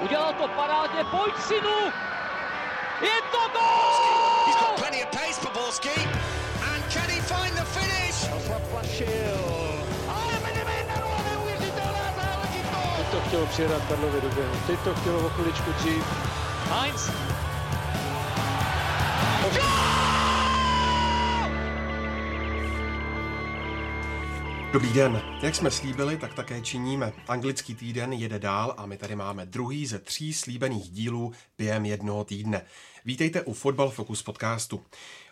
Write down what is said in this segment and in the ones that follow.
Udělal to parádně, pojď synu! Je to gol! He's got plenty of pace for Borski. And can he find the finish? Zaplašil. Ale Benevenero, neuvěřitelná záležitost! Teď to chtělo přijedat Karlovi do běhu. Teď to chtělo o chviličku dřív. Heinz. Dobrý den. Jak jsme slíbili, tak také činíme. Anglický týden jede dál a my tady máme druhý ze tří slíbených dílů během jednoho týdne. Vítejte u Fotbal Focus podcastu.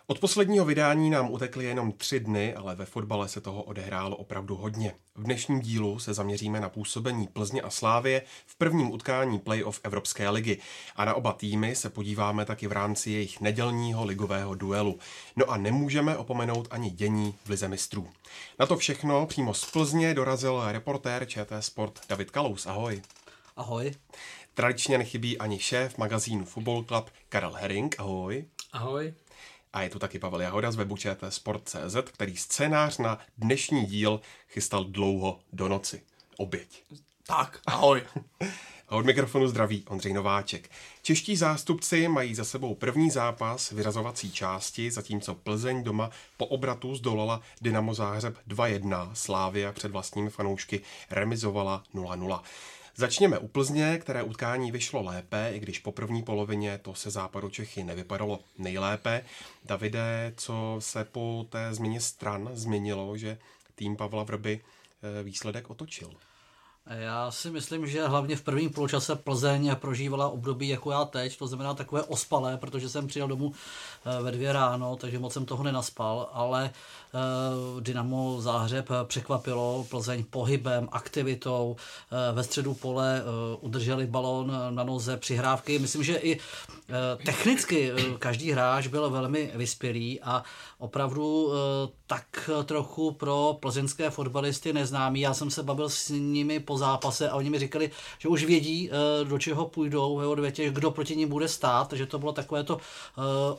Od posledního vydání nám utekly jenom tři dny, ale ve fotbale se toho odehrálo opravdu hodně. V dnešním dílu se zaměříme na působení Plzně a Slávie v prvním utkání playoff Evropské ligy. A na oba týmy se podíváme taky v rámci jejich nedělního ligového duelu. No a nemůžeme opomenout ani dění v Lize mistrů. Na to všechno přímo z Plzně dorazil reportér ČT Sport David Kalous. Ahoj. Ahoj. Tradičně nechybí ani šéf magazínu Football Club Karel Herring. Ahoj. Ahoj. A je tu taky Pavel Jahoda z webu Sport.cz, který scénář na dnešní díl chystal dlouho do noci. Oběť. Tak, ahoj. A od mikrofonu zdraví Ondřej Nováček. Čeští zástupci mají za sebou první zápas vyrazovací části, zatímco Plzeň doma po obratu zdolala Dynamo Záhřeb 2-1. Slávia před vlastními fanoušky remizovala 0-0. Začněme u Plzně, které utkání vyšlo lépe, i když po první polovině to se západu Čechy nevypadalo nejlépe. Davide, co se po té změně stran změnilo, že tým Pavla Vrby eh, výsledek otočil? Já si myslím, že hlavně v prvním poločase Plzeň prožívala období jako já teď, to znamená takové ospalé, protože jsem přijel domů eh, ve dvě ráno, takže moc jsem toho nenaspal, ale Dynamo Záhřeb překvapilo Plzeň pohybem, aktivitou. Eh, ve středu pole eh, udrželi balón na noze přihrávky. Myslím, že i technicky každý hráč byl velmi vyspělý a opravdu tak trochu pro plzeňské fotbalisty neznámý. Já jsem se bavil s nimi po zápase a oni mi říkali, že už vědí, do čeho půjdou ve odvětě, kdo proti ním bude stát, takže to bylo takové to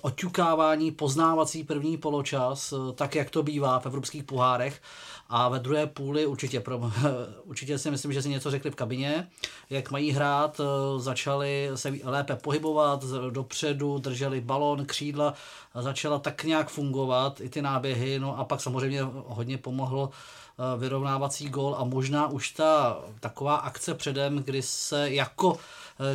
oťukávání, poznávací první poločas, tak jak to bývá v evropských pohárech. A ve druhé půli určitě, pro, určitě si myslím, že si něco řekli v kabině, jak mají hrát, eh, začali se lépe pohybovat dopředu, drželi balon, křídla, začala tak nějak fungovat i ty náběhy, no a pak samozřejmě hodně pomohl eh, vyrovnávací gol a možná už ta taková akce předem, kdy se jako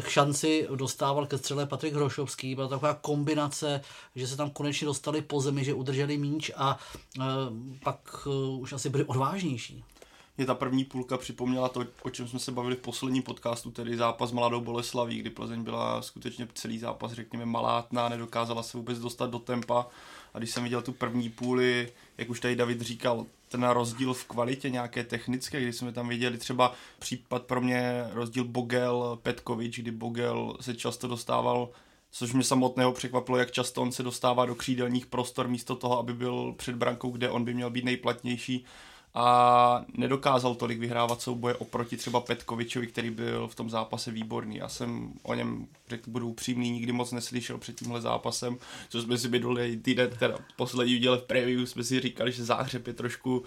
k šanci dostával ke střele Patrik Hrošovský. Byla taková kombinace, že se tam konečně dostali po zemi, že udrželi míč a e, pak už asi byli odvážnější. Mě ta první půlka připomněla to, o čem jsme se bavili v posledním podcastu, tedy zápas Mladou Boleslaví, kdy Plzeň byla skutečně celý zápas, řekněme, malátná, nedokázala se vůbec dostat do tempa. A když jsem viděl tu první půli, jak už tady David říkal, ten rozdíl v kvalitě nějaké technické, kdy jsme tam viděli třeba případ pro mě rozdíl Bogel Petkovič, kdy Bogel se často dostával což mě samotného překvapilo, jak často on se dostává do křídelních prostor místo toho, aby byl před brankou, kde on by měl být nejplatnější a nedokázal tolik vyhrávat souboje oproti třeba Petkovičovi, který byl v tom zápase výborný. Já jsem o něm, řekl, budu upřímný, nikdy moc neslyšel před tímhle zápasem, co jsme si bydleli týden, teda poslední udělali v preview, jsme si říkali, že Záhřeb je trošku uh,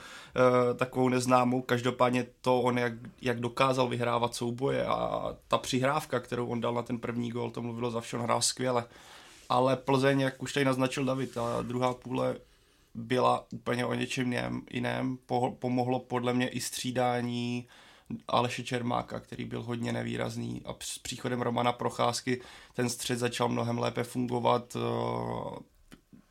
takovou neznámou, každopádně to on, jak, jak dokázal vyhrávat souboje a ta přihrávka, kterou on dal na ten první gol, to mluvilo za vše, hrál skvěle. Ale Plzeň, jak už tady naznačil David, a druhá půle byla úplně o něčem jiném. Pomohlo podle mě i střídání Aleše Čermáka, který byl hodně nevýrazný a s příchodem Romana Procházky ten střed začal mnohem lépe fungovat. Eh,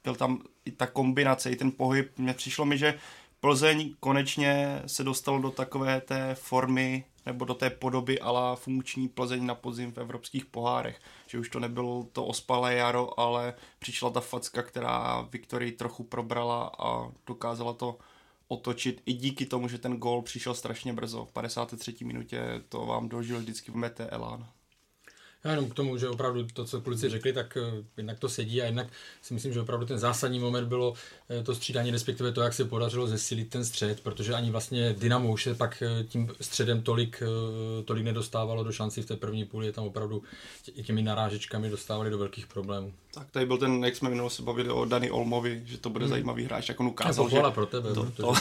byl tam i ta kombinace, i ten pohyb. Mně přišlo mi, že Plzeň konečně se dostal do takové té formy nebo do té podoby ala funkční Plzeň na podzim v evropských pohárech. Že už to nebylo to ospalé jaro, ale přišla ta facka, která Viktorii trochu probrala a dokázala to otočit i díky tomu, že ten gól přišel strašně brzo. V 53. minutě to vám dožil vždycky v mete Elán. Já jenom k tomu, že opravdu to, co kluci řekli, tak eh, jednak to sedí a jednak si myslím, že opravdu ten zásadní moment bylo eh, to střídání, respektive to, jak se podařilo zesilit ten střed, protože ani vlastně Dynamo už se pak eh, tím středem tolik, tolik nedostávalo do šanci v té první půli, tam opravdu těmi narážečkami dostávali do velkých problémů. Tak tady byl ten, jak jsme minule se bavili o Dani Olmovi, že to bude hmm. zajímavý hráč, jak on ukázal, že... pro tebe. To, to,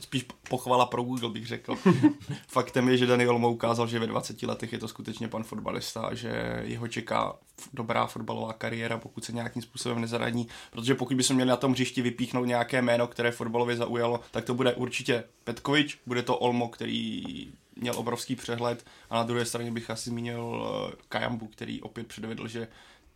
spíš pochvala pro Google, bych řekl. Faktem je, že Daniel Olmo ukázal, že ve 20 letech je to skutečně pan fotbalista a že jeho čeká dobrá fotbalová kariéra, pokud se nějakým způsobem nezaraní. Protože pokud bychom měli na tom hřišti vypíchnout nějaké jméno, které fotbalově zaujalo, tak to bude určitě Petkovič, bude to Olmo, který měl obrovský přehled a na druhé straně bych asi zmínil eh, Kajambu, který opět předvedl, že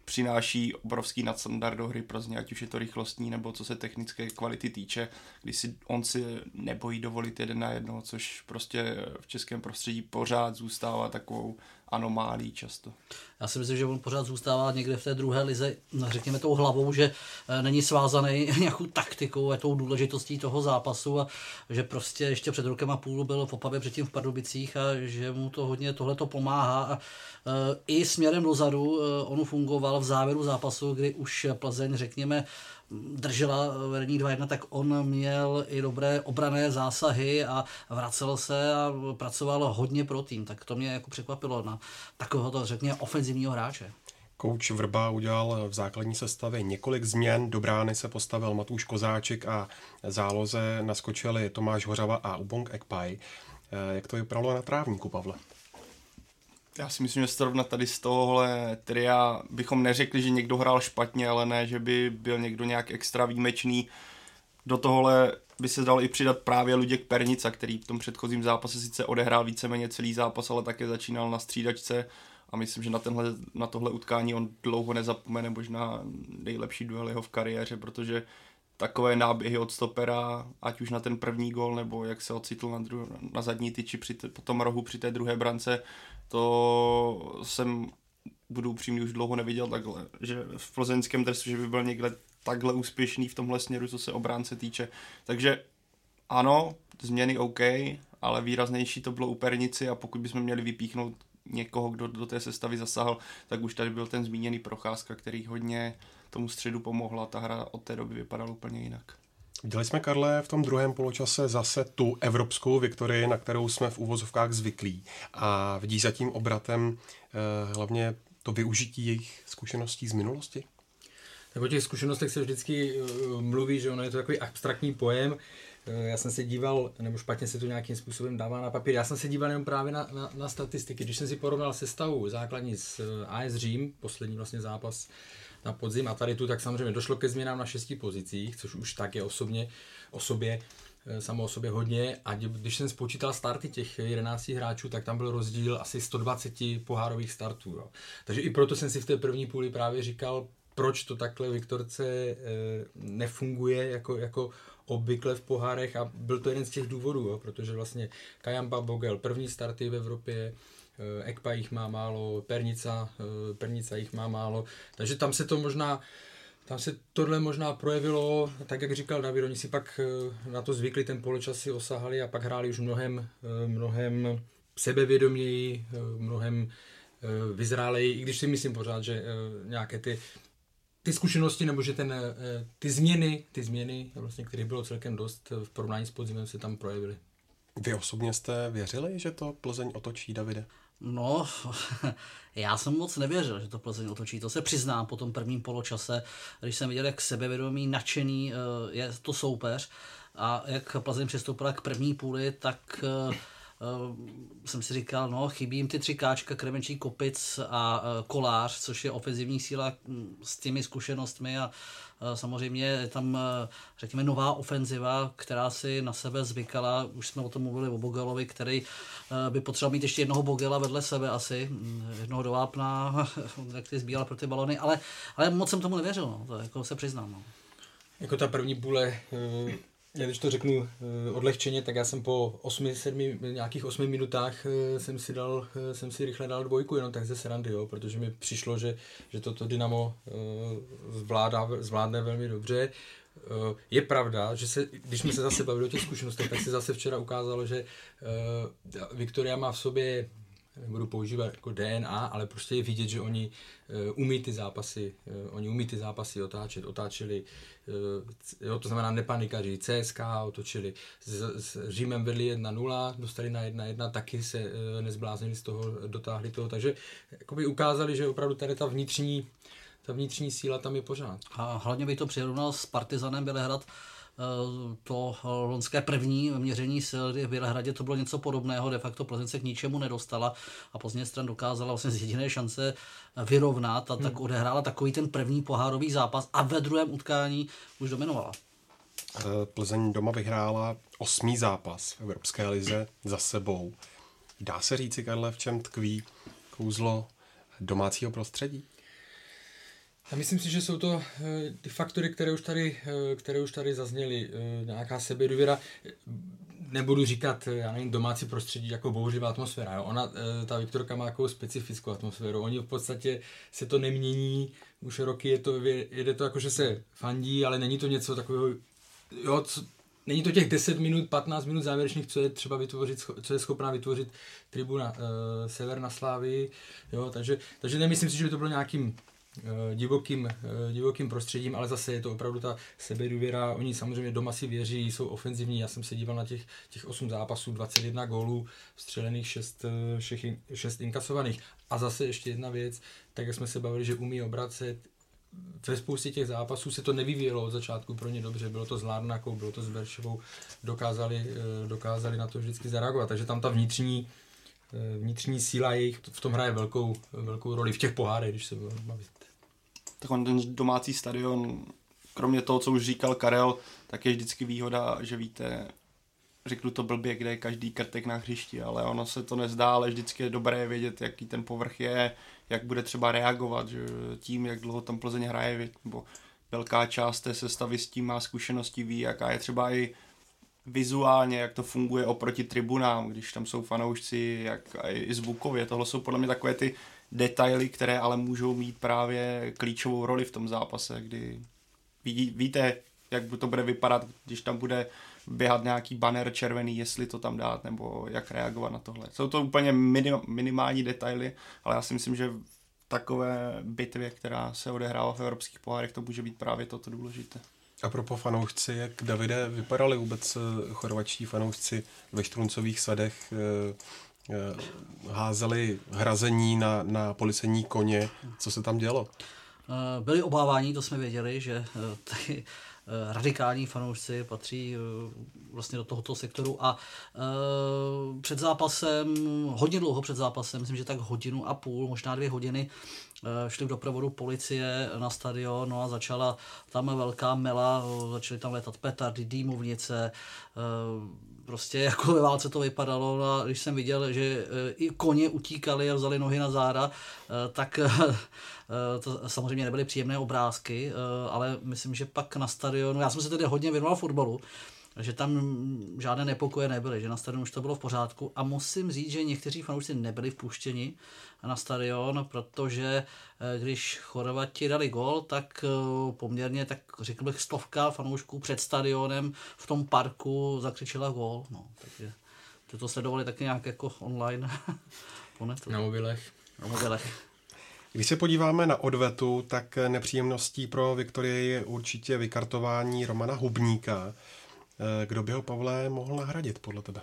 přináší obrovský nadstandard do hry Plzně, ať už je to rychlostní nebo co se technické kvality týče, kdy si on si nebojí dovolit jeden na jedno, což prostě v českém prostředí pořád zůstává takovou anomálí často. Já si myslím, že on pořád zůstává někde v té druhé lize, řekněme tou hlavou, že eh, není svázaný nějakou taktikou a tou důležitostí toho zápasu a že prostě ještě před rokem a půl byl v Opavě předtím v Pardubicích a že mu to hodně tohle to pomáhá a eh, i směrem dozadu eh, on fungoval v závěru zápasu, kdy už Plzeň, řekněme, držela vedení 2-1, tak on měl i dobré obrané zásahy a vracel se a pracoval hodně pro tým. Tak to mě jako překvapilo na takového, řekněme, ofenzivního hráče. Kouč Vrba udělal v základní sestavě několik změn. Do brány se postavil Matuš Kozáček a záloze naskočili Tomáš Hořava a Ubong Ekpaj. Jak to vypadalo na trávníku, Pavle? Já si myslím, že zrovna tady z tohohle tria bychom neřekli, že někdo hrál špatně, ale ne, že by byl někdo nějak extra výjimečný. Do tohle by se dal i přidat právě Luděk Pernica, který v tom předchozím zápase sice odehrál víceméně celý zápas, ale také začínal na střídačce a myslím, že na, tenhle, na tohle utkání on dlouho nezapomene, možná nejlepší duel jeho v kariéře, protože takové náběhy od stopera, ať už na ten první gol, nebo jak se ocitl na, dru- na zadní tyči při t- po tom rohu při té druhé brance, to jsem budu upřímný, už dlouho neviděl takhle, že v plzeňském dresu, že by byl někde takhle úspěšný v tomhle směru, co se obránce týče. Takže ano, změny OK, ale výraznější to bylo u Pernici a pokud bychom měli vypíchnout někoho, kdo do té sestavy zasahl, tak už tady byl ten zmíněný Procházka, který hodně tomu středu pomohla. Ta hra od té doby vypadala úplně jinak. Viděli jsme, Karle, v tom druhém poločase zase tu evropskou viktorii, na kterou jsme v úvozovkách zvyklí. A vidí za tím obratem eh, hlavně to využití jejich zkušeností z minulosti? Tak o těch zkušenostech se vždycky uh, mluví, že ono je to takový abstraktní pojem. Uh, já jsem se díval, nebo špatně se to nějakým způsobem dává na papír, já jsem se díval jenom právě na, na, na statistiky. Když jsem si porovnal sestavu základní s uh, AS Řím, poslední vlastně zápas na podzim a tady tu, tak samozřejmě došlo ke změnám na šesti pozicích, což už tak je osobně, o sobě samo o sobě hodně a když jsem spočítal starty těch 11 hráčů, tak tam byl rozdíl asi 120 pohárových startů. Jo. Takže i proto jsem si v té první půli právě říkal, proč to takhle Viktorce e, nefunguje jako, jako obvykle v pohárech a byl to jeden z těch důvodů, jo, protože vlastně Kajamba Bogel, první starty v Evropě, Ekpa jich má málo, Pernica, Pernica jich má málo, takže tam se to možná tam se tohle možná projevilo, tak jak říkal David, oni si pak na to zvykli, ten poločas si osahali a pak hráli už mnohem, mnohem sebevědoměji, mnohem vyzráleji, i když si myslím pořád, že nějaké ty ty zkušenosti, nebo že ten, ty změny, ty změny, vlastně, které bylo celkem dost v porovnání s podzimem, se tam projevily. Vy osobně jste věřili, že to Plzeň otočí, Davide? No, já jsem moc nevěřil, že to Plzeň otočí. To se přiznám po tom prvním poločase, když jsem viděl, jak sebevědomý, nadšený je to soupeř a jak Plzeň přistoupila k první půli, tak Uh, jsem si říkal, no, chybí jim ty tři káčka, Kremenčí, Kopic a uh, Kolář, což je ofenzivní síla um, s těmi zkušenostmi a uh, samozřejmě je tam, řekněme, nová ofenziva, která si na sebe zvykala, už jsme o tom mluvili o Bogelovi, který by potřeboval mít ještě jednoho Bogela vedle sebe asi, mm, jednoho do vápna, ty zbíral pro ty balony, ale, ale moc jsem tomu nevěřil, no, to jako se přiznám. No. Jako ta první půle já když to řeknu uh, odlehčeně, tak já jsem po 8, 7, nějakých 8 minutách uh, jsem si dal, uh, jsem si rychle dal dvojku, jenom tak ze srandy, jo, protože mi přišlo, že, že toto Dynamo zvládá, zvládne velmi dobře. Je pravda, že se, když jsme se zase bavili o těch zkušenostech, tak se zase včera ukázalo, že Viktoria má v sobě nebudu používat jako DNA, ale prostě je vidět, že oni uh, umí ty zápasy, uh, oni umí ty zápasy otáčet, otáčeli, uh, jo, to znamená nepanikaři, CSK otočili, s, s Římem vedli 1-0, dostali na 1-1, taky se uh, nezbláznili z toho, dotáhli toho, takže jakoby ukázali, že opravdu tady ta vnitřní ta vnitřní síla tam je pořád. A hlavně bych to přirovnal s Partizanem Bělehrad, to lonské první měření sil, v Bělehradě to bylo něco podobného, de facto Plzeň se k ničemu nedostala a Plzeň stran dokázala vlastně z jediné šance vyrovnat a tak hmm. odehrála takový ten první pohárový zápas a ve druhém utkání už dominovala. Plzeň doma vyhrála osmý zápas v Evropské lize za sebou. Dá se říci, Karle, v čem tkví kouzlo domácího prostředí? Já myslím si, že jsou to eh, ty faktory, které už tady, eh, které už tady zazněly. Eh, nějaká sebedůvěra, nebudu říkat, já nevím, domácí prostředí jako bouřivá atmosféra. Jo. Ona, ta Viktorka má jako specifickou atmosféru. Oni v podstatě se to nemění, už roky je to, jede to jako, že se fandí, ale není to něco takového, jo, co, není to těch 10 minut, 15 minut závěrečných, co je třeba vytvořit, co je schopná vytvořit tribuna uh, Sever na Slávii, jo, takže, takže nemyslím si, že by to bylo nějakým divokým, eh, divokým prostředím, ale zase je to opravdu ta sebedůvěra. Oni samozřejmě doma si věří, jsou ofenzivní. Já jsem se díval na těch, těch 8 zápasů, 21 gólů, střelených 6, 6, 6 inkasovaných. A zase ještě jedna věc, tak jak jsme se bavili, že umí obracet, ve spoustě těch zápasů se to nevyvíjelo od začátku pro ně dobře, bylo to s Lárnakou, bylo to s Berševou, dokázali, eh, dokázali na to vždycky zareagovat, takže tam ta vnitřní, vnitřní síla jejich v tom hraje velkou, velkou roli v těch pohárech, když se bavit tak on ten domácí stadion, kromě toho, co už říkal Karel, tak je vždycky výhoda, že víte, řeknu to blbě, kde je každý krtek na hřišti, ale ono se to nezdá, ale vždycky je dobré vědět, jaký ten povrch je, jak bude třeba reagovat, že tím, jak dlouho tam Plzeň hraje, nebo velká část té sestavy s tím má zkušenosti, ví, jaká je třeba i vizuálně, jak to funguje oproti tribunám, když tam jsou fanoušci, jak i zvukově. Tohle jsou podle mě takové ty detaily, které ale můžou mít právě klíčovou roli v tom zápase, kdy ví, víte, jak to bude vypadat, když tam bude běhat nějaký banner červený, jestli to tam dát, nebo jak reagovat na tohle. Jsou to úplně minim, minimální detaily, ale já si myslím, že v takové bitvě, která se odehrává v evropských pohárech, to může být právě toto důležité. A pro fanoušci, jak Davide vypadali vůbec eh, chorvačtí fanoušci ve štruncových sadech Eh, házeli hrazení na, na policejní koně. Co se tam dělo? Eh, byli obávání, to jsme věděli, že eh, ty radikální fanoušci patří vlastně do tohoto sektoru a před zápasem, hodně dlouho před zápasem, myslím, že tak hodinu a půl, možná dvě hodiny, šli v doprovodu policie na stadion no a začala tam velká mela, začaly tam letat petardy, dýmovnice, prostě jako ve válce to vypadalo a když jsem viděl, že e, i koně utíkali a vzali nohy na záda, e, tak e, to samozřejmě nebyly příjemné obrázky, ale myslím, že pak na stadionu, já jsem se tedy hodně věnoval fotbalu, že tam žádné nepokoje nebyly, že na stadionu už to bylo v pořádku a musím říct, že někteří fanoušci nebyli vpuštěni na stadion, protože eh, když Chorvati dali gol, tak eh, poměrně, tak řekl bych, stovka fanoušků před stadionem v tom parku zakřičela gol. No, takže ty to sledovali taky nějak jako online. na mobilech. Na mobilech. Když se podíváme na odvetu, tak nepříjemností pro Viktorii je určitě vykartování Romana Hubníka. Eh, kdo by ho, Pavle, mohl nahradit podle tebe?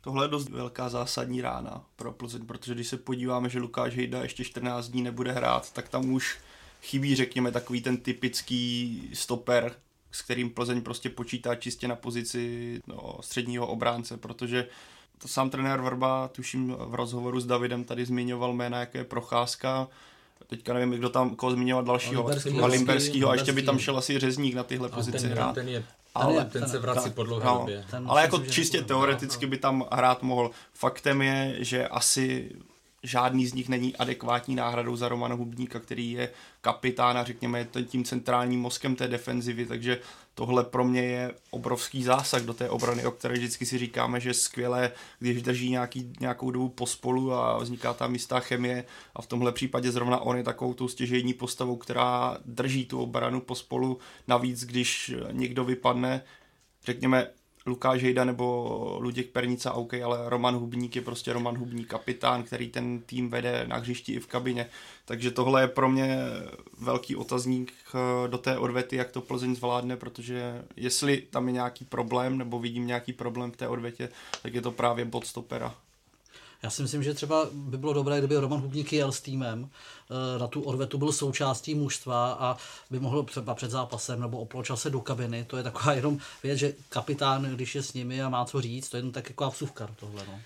Tohle je dost velká zásadní rána pro Plzeň, protože když se podíváme, že Lukáš Hejda ještě 14 dní nebude hrát, tak tam už chybí, řekněme, takový ten typický stoper, s kterým Plzeň prostě počítá čistě na pozici no, středního obránce, protože to sám trenér Vrba, tuším v rozhovoru s Davidem tady zmiňoval jména, jako je Procházka, teďka nevím, kdo tam koho zmiňoval dalšího, Limberskýho, a ještě by tam šel asi řezník na tyhle pozici hrát. Ten je ale ten, ten se vrací po dlouhé no, době. Ale jako čistě teoreticky by tam hrát mohl. Faktem je, že asi žádný z nich není adekvátní náhradou za Romana Hubníka, který je kapitán a řekněme tím centrálním mozkem té defenzivy, takže tohle pro mě je obrovský zásah do té obrany, o které vždycky si říkáme, že skvělé, když drží nějaký, nějakou dobu pospolu a vzniká tam jistá chemie. A v tomhle případě zrovna on je takovou tou stěžejní postavou, která drží tu obranu pospolu, navíc když někdo vypadne, řekněme Lukáš Hejda nebo Luděk Pernica, OK, ale Roman Hubník je prostě Roman Hubník, kapitán, který ten tým vede na hřišti i v kabině. Takže tohle je pro mě velký otazník eh, do té odvety, jak to Plzeň zvládne, protože jestli tam je nějaký problém, nebo vidím nějaký problém v té odvetě, tak je to právě bod stopera. Já si myslím, že třeba by bylo dobré, kdyby Roman Hubník jel s týmem, eh, na tu odvetu byl součástí mužstva a by mohl třeba před zápasem nebo o se do kabiny. To je taková jenom věc, že kapitán, když je s nimi a má co říct, to je jenom tak jako vsuvka tohle. No.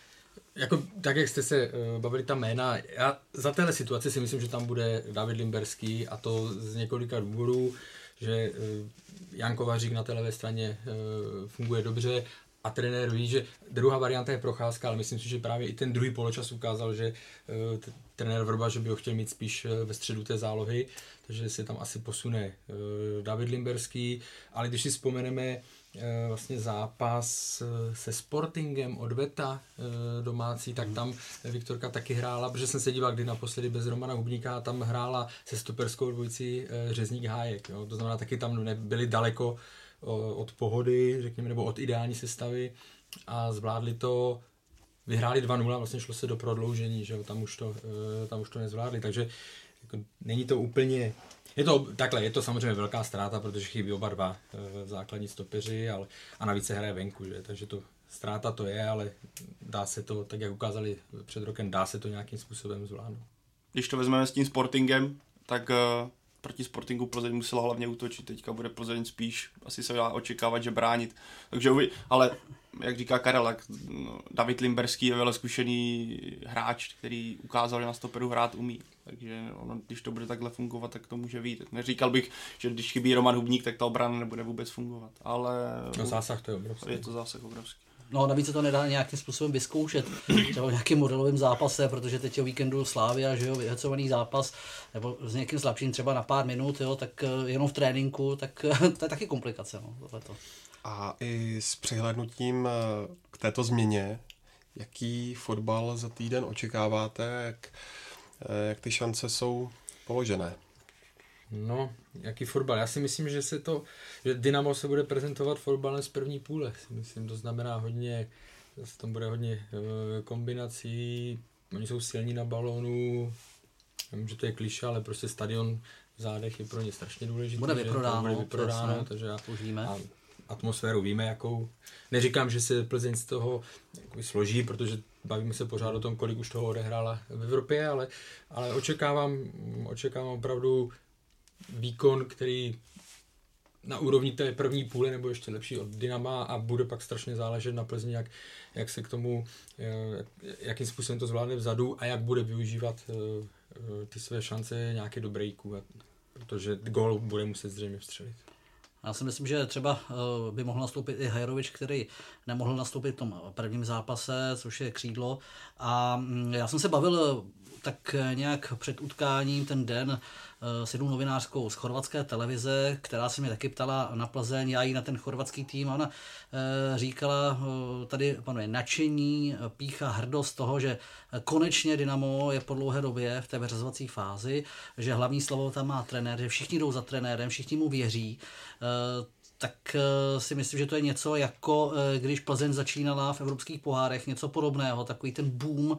Jako, tak, jak jste se uh, bavili ta jména, já za téhle situaci si myslím, že tam bude David Limberský a to z několika důvodů, že uh, Jan Kovařík na té levé straně uh, funguje dobře a trenér ví, že druhá varianta je procházka, ale myslím si, že právě i ten druhý poločas ukázal, že uh, trenér Vrba, že by ho chtěl mít spíš uh, ve středu té zálohy, takže se tam asi posune uh, David Limberský, ale když si vzpomeneme, Eh, vlastně zápas eh, se Sportingem od Veta eh, domácí, tak tam Viktorka taky hrála, protože jsem se díval kdy naposledy bez Romana Hubníka a tam hrála se stoperskou dvojicí Řezník Hájek. Jo. To znamená, taky tam nebyli daleko od pohody, řekněme, nebo od ideální sestavy a zvládli to vyhráli 2-0 a vlastně šlo se do prodloužení, že jo, tam už to, tam už to nezvládli, takže jako, není to úplně je to takhle, je to samozřejmě velká ztráta, protože chybí oba dva e, základní stopeři ale, a navíc se hraje venku, že? takže to ztráta to je, ale dá se to, tak jak ukázali před rokem, dá se to nějakým způsobem zvládnout. Když to vezmeme s tím Sportingem, tak uh, proti Sportingu Plzeň musela hlavně útočit, teďka bude Plzeň spíš, asi se dá očekávat, že bránit. Takže uvi, ale jak říká Karel, tak no, David Limberský je velmi zkušený hráč, který ukázal, že na stoperu hrát umí. Takže ono, když to bude takhle fungovat, tak to může být. Neříkal bych, že když chybí Roman Hubník, tak ta obrana nebude vůbec fungovat. Ale no, zásah to je obrovský. Je to zásah obrovský. No navíc se to nedá nějakým způsobem vyzkoušet, třeba v nějakém modelovém zápase, protože teď je o víkendu Slávia, že jo, vyhecovaný zápas, nebo s někým slabším třeba na pár minut, jo, tak eh, jenom v tréninku, tak to je taky komplikace, no, tohleto. A i s přihlednutím eh, k této změně, jaký fotbal za týden očekáváte, jak, eh, jak ty šance jsou položené? No, jaký fotbal? Já si myslím, že se to, že Dynamo se bude prezentovat fotbalem z první půle. Si myslím, to znamená hodně, zase tam bude hodně e, kombinací, oni jsou silní na balónu, vím, že to je kliše, ale prostě stadion v zádech je pro ně strašně důležitý. Bude vyprodáno, bude vyprodáno takže já, a atmosféru víme, jakou. Neříkám, že se Plzeň z toho složí, protože bavíme se pořád o tom, kolik už toho odehrála v Evropě, ale, ale očekávám, očekávám opravdu výkon, který na úrovni té první půle nebo ještě lepší od Dynama a bude pak strašně záležet na Plzni, jak, jak se k tomu, jak, jakým způsobem to zvládne vzadu a jak bude využívat uh, ty své šance nějaké do breaku, protože gol bude muset zřejmě vstřelit. Já si myslím, že třeba by mohl nastoupit i Hajrovič, který nemohl nastoupit v tom prvním zápase, což je křídlo. A mm, já jsem se bavil tak nějak před utkáním ten den Eh, s jednou novinářkou z chorvatské televize, která se mě taky ptala na Plzeň, já jí na ten chorvatský tým a ona eh, říkala, eh, tady panuje nadšení, pícha, hrdost toho, že konečně Dynamo je po dlouhé době v té vyřazovací fázi, že hlavní slovo tam má trenér, že všichni jdou za trenérem, všichni mu věří, tak si myslím, že to je něco jako když Plzeň začínala v evropských pohárech, něco podobného, takový ten boom,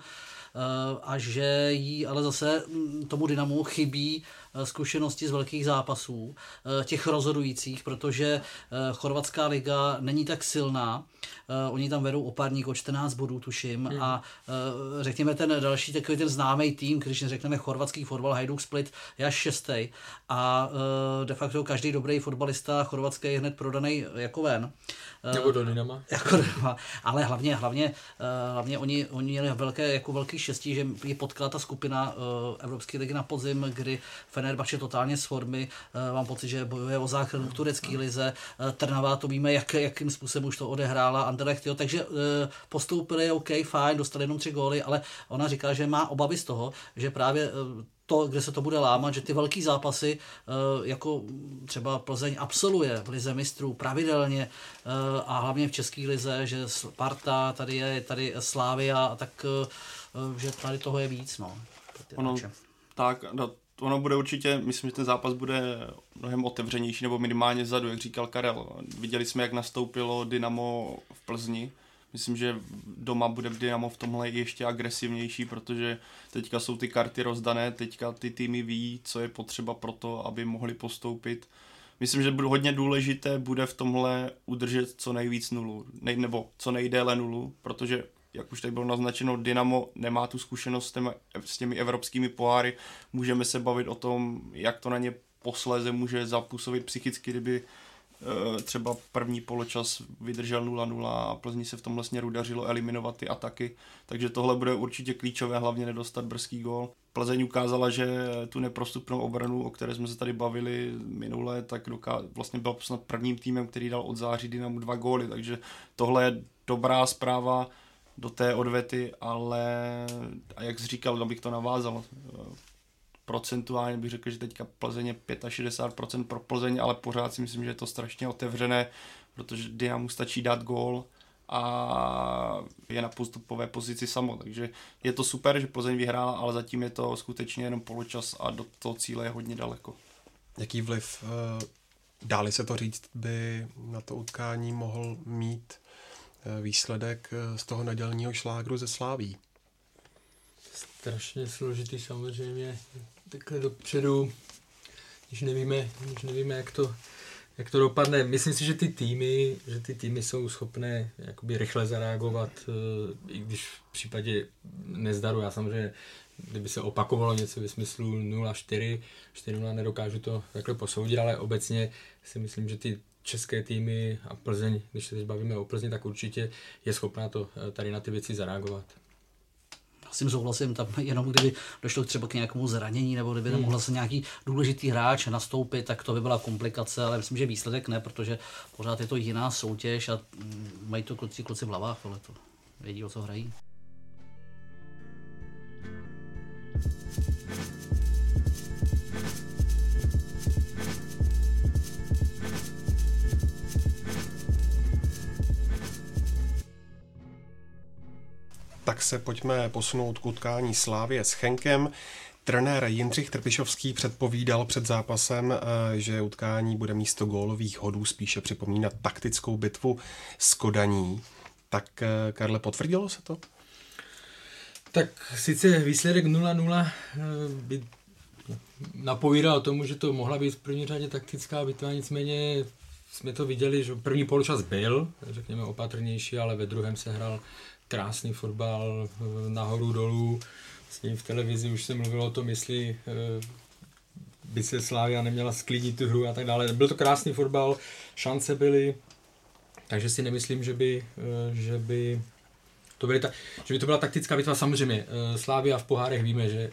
a že jí ale zase mm, tomu Dynamu chybí Eh, zkušenosti z velkých zápasů, eh, těch rozhodujících, protože eh, chorvatská liga není tak silná. Oni tam vedou opárník o 14 bodů, tuším. Hmm. A řekněme ten další takový ten známý tým, když řekneme chorvatský fotbal, Hajduk Split, je až šestý. A de facto každý dobrý fotbalista chorvatský je hned prodaný jako ven. Nebo do Dynama. Jako Dynama. Ale hlavně, hlavně, hlavně oni, oni měli velké, jako velký štěstí, že je potkala ta skupina Evropské ligy na podzim, kdy Fenerbahce totálně z formy, eh, mám pocit, že bojuje o záchranu v turecké lize, eh, Trnava to víme, jak, jakým způsobem už to odehrála, Anderlecht, jo, takže eh, postoupili, OK, fajn, dostali jenom tři góly, ale ona říká, že má obavy z toho, že právě to, kde se to bude lámat, že ty velké zápasy, jako třeba Plzeň absolvuje v lize mistrů pravidelně a hlavně v české lize, že Sparta, tady je tady Slávia, tak že tady toho je víc. No, ono, tak, no, ono bude určitě, myslím, že ten zápas bude mnohem otevřenější, nebo minimálně zadu, jak říkal Karel. Viděli jsme, jak nastoupilo Dynamo v Plzni. Myslím, že doma bude Dynamo v tomhle ještě agresivnější, protože teďka jsou ty karty rozdané, teďka ty týmy ví, co je potřeba pro to, aby mohli postoupit. Myslím, že bude hodně důležité bude v tomhle udržet co nejvíc nulu, nebo co nejdéle nulu, protože jak už tady bylo naznačeno, Dynamo nemá tu zkušenost s těmi, s těmi evropskými poháry. Můžeme se bavit o tom, jak to na ně posléze může zapůsobit psychicky, kdyby Eh, třeba první poločas vydržel 0-0 a Plzni se v tom směru dařilo eliminovat ty ataky, takže tohle bude určitě klíčové, hlavně nedostat brzký gól. Plzeň ukázala, že tu neprostupnou obranu, o které jsme se tady bavili minule, tak doká- vlastně byl snad prvním týmem, který dal od září Dynamu dva góly, takže tohle je dobrá zpráva do té odvety, ale a jak jsi říkal, abych to navázal, procentuálně bych řekl, že teďka Plzeň je 65% pro Plzeň, ale pořád si myslím, že je to strašně otevřené, protože Dynamu stačí dát gól a je na postupové pozici samo, takže je to super, že Plzeň vyhrála, ale zatím je to skutečně jenom poločas a do toho cíle je hodně daleko. Jaký vliv, eh, dáli se to říct, by na to utkání mohl mít eh, výsledek eh, z toho nedělního šlágru ze Sláví? Strašně složitý samozřejmě takhle dopředu, když nevíme, když nevíme jak, to, jak to dopadne. Myslím si, že ty týmy, že ty týmy jsou schopné jakoby rychle zareagovat, eh, i když v případě nezdaru, já samozřejmě kdyby se opakovalo něco ve smyslu 0-4, 4-0 nedokážu to takhle posoudit, ale obecně si myslím, že ty české týmy a Plzeň, když se teď bavíme o Plzni, tak určitě je schopná to eh, tady na ty věci zareagovat s tím souhlasím, tam jenom kdyby došlo třeba k nějakému zranění, nebo kdyby nemohl se nějaký důležitý hráč nastoupit, tak to by byla komplikace, ale myslím, že výsledek ne, protože pořád je to jiná soutěž a mm, mají to kluci, kluci v hlavách tohleto. Vědí, o co hrají. Tak se pojďme posunout k utkání Slávě s Chenkem. Trenér Jindřich Trpišovský předpovídal před zápasem, eh, že utkání bude místo gólových hodů spíše připomínat taktickou bitvu s Kodaní. Tak eh, Karle, potvrdilo se to? Tak sice výsledek 0-0 eh, by napovídal tomu, že to mohla být v první řadě taktická bitva, nicméně jsme to viděli, že první poločas byl, řekněme opatrnější, ale ve druhém se hrál krásný fotbal eh, nahoru dolů. Vlastně v televizi už se mluvilo o tom, jestli eh, by se Slávia neměla sklidit tu hru a tak dále. Byl to krásný fotbal, šance byly, takže si nemyslím, že by, eh, že by to, byly ta, že by to byla taktická bitva. Samozřejmě, Slávia v pohárech víme, že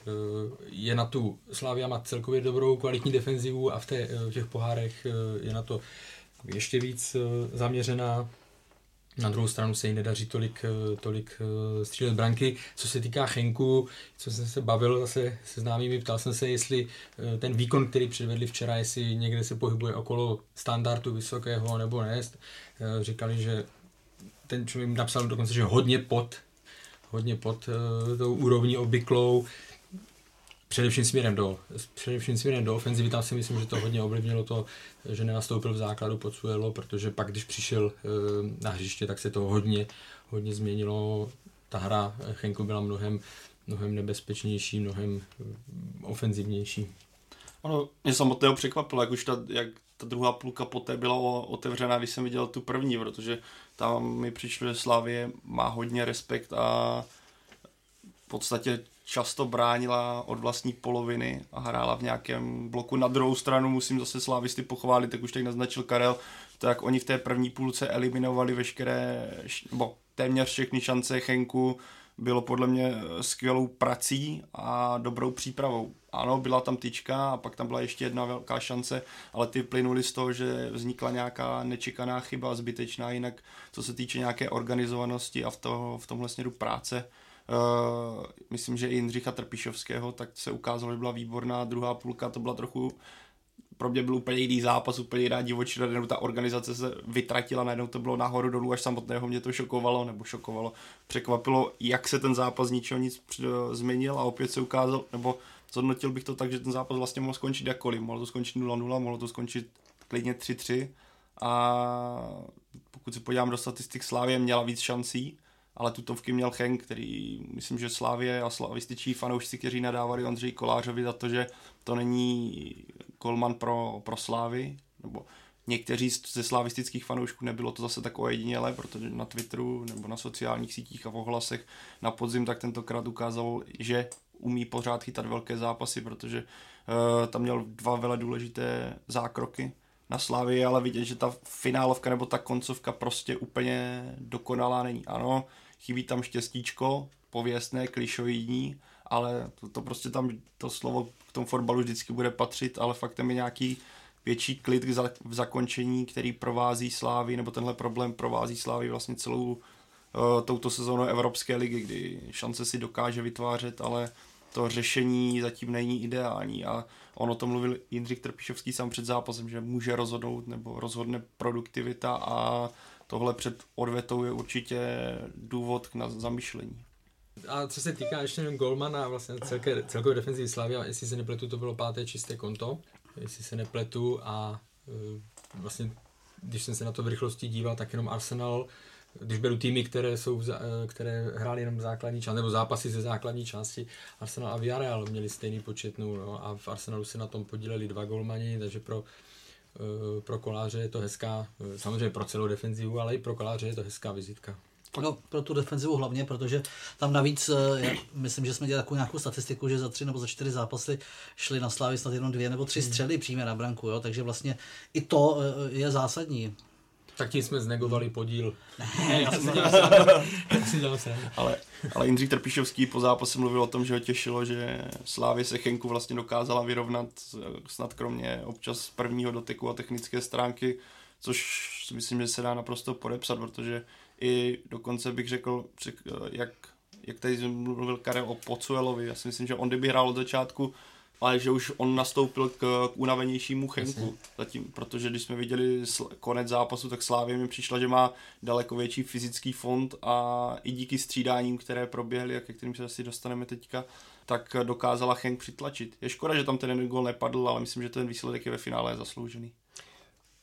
je na tu, Slávia má celkově dobrou kvalitní defenzivu a v, té, v těch pohárech je na to ještě víc zaměřená. Na druhou stranu se jí nedaří tolik, eh, tolik eh, střílet branky. Co se týká Chenku, co jsem se bavil zase se známými, ptal jsem se, jestli eh, ten výkon, který předvedli včera, jestli někde se pohybuje okolo standardu vysokého nebo ne. Říkali, že ten člověk napsal dokonce, že hodně pod hodně pod tou úrovní obvyklou. Především směrem do, především směrem do ofenzivy, tam si myslím, že to hodně ovlivnilo to, že nenastoupil v základu pod Suelo, protože pak, když přišel eh, na hřiště, tak se to hodně, hodně změnilo. Ta hra Chenku byla mnohem, mnohem nebezpečnější, mnohem eh, ofenzivnější. Ano, mě samotného překvapilo, jak už ta, jak ta druhá půlka poté byla otevřená, když jsem viděl tu první, protože tam mi přišlo, že Slavě má hodně respekt a v podstatě často bránila od vlastní poloviny a hrála v nějakém bloku. Na druhou stranu musím zase slávisty pochválit, tak už teď naznačil Karel, to jak oni v té první půlce eliminovali veškeré, bo téměř všechny šance Chenku, bylo podle mě skvělou prací a dobrou přípravou. Ano, byla tam tyčka a pak tam byla ještě jedna velká šance, ale ty plynuly z toho, že vznikla nějaká nečekaná chyba, zbytečná, jinak co se týče nějaké organizovanosti a v, to, v tomhle směru práce, Uh, myslím, že i Jindřicha Trpišovského, tak se ukázalo, že byla výborná. Druhá půlka to byla trochu pro mě byl úplně jiný zápas, úplně jiná divočina, nebo ta organizace se vytratila, najednou to bylo nahoru dolů, až samotného mě to šokovalo, nebo šokovalo, překvapilo, jak se ten zápas ničeho nic změnil a opět se ukázal, nebo zhodnotil bych to tak, že ten zápas vlastně mohl skončit jakkoliv, mohlo to skončit 0-0, mohlo to skončit klidně 3-3 a pokud se podívám do statistik, Slávě měla víc šancí, ale tutovky měl Chen, který myslím, že Slávě a slavističí fanoušci, kteří nadávali Ondřej Kolářovi za to, že to není kolman pro, pro Slávy, nebo někteří ze slavistických fanoušků nebylo to zase tak ojedinělé, protože na Twitteru nebo na sociálních sítích a v ohlasech na podzim tak tentokrát ukázal, že umí pořád chytat velké zápasy, protože uh, tam měl dva vele důležité zákroky na Slávii, ale vidět, že ta finálovka nebo ta koncovka prostě úplně dokonalá není. Ano, chybí tam štěstíčko, pověstné, klišoidní, ale to, to prostě tam, to slovo k tomu fotbalu vždycky bude patřit, ale faktem je nějaký větší klid v zakončení, který provází Slávy, nebo tenhle problém provází Slávy vlastně celou uh, touto sezónou Evropské ligy, kdy šance si dokáže vytvářet, ale to řešení zatím není ideální. A on o tom mluvil Jindřich Trpišovský sám před zápasem, že může rozhodnout nebo rozhodne produktivita a tohle před odvetou je určitě důvod k zamyšlení. A co se týká ještě jenom Golmana a vlastně celké, celkové defenzivy Slavia, jestli se nepletu, to bylo páté čisté konto, jestli se nepletu a e, vlastně když jsem se na to v rychlosti díval, tak jenom Arsenal když beru týmy, které, jsou, eh, které hrály jenom základní část, nebo zápasy ze základní části, Arsenal a Villarreal měli stejný počet no, a v Arsenalu se na tom podíleli dva golmani, takže pro, pro koláře je to hezká, eh, samozřejmě pro celou defenzivu, ale i pro koláře je to hezká vizitka. No, pro tu defenzivu hlavně, protože tam navíc, já myslím, že jsme dělali takovou nějakou statistiku, že za tři nebo za čtyři zápasy šly na Slávy snad jenom dvě nebo tři hmm. střely přímě na branku, jo? takže vlastně i to je zásadní. Tak tím jsme znegovali podíl. Ne, já jsem ale, ale Jindřich Trpišovský po zápase mluvil o tom, že ho těšilo, že Slávě se Chenku vlastně dokázala vyrovnat snad kromě občas prvního doteku a technické stránky, což si myslím, že se dá naprosto podepsat, protože i dokonce bych řekl, jak, jak tady mluvil Karel o Pocuelovi, já si myslím, že on kdyby hrál od začátku ale že už on nastoupil k, k unavenějšímu Chenku zatím, protože když jsme viděli sl- konec zápasu, tak Slávě mi přišla, že má daleko větší fyzický fond a i díky střídáním, které proběhly a ke kterým se asi dostaneme teďka, tak dokázala Chenk přitlačit. Je škoda, že tam ten jeden gol nepadl, ale myslím, že ten výsledek je ve finále zasloužený.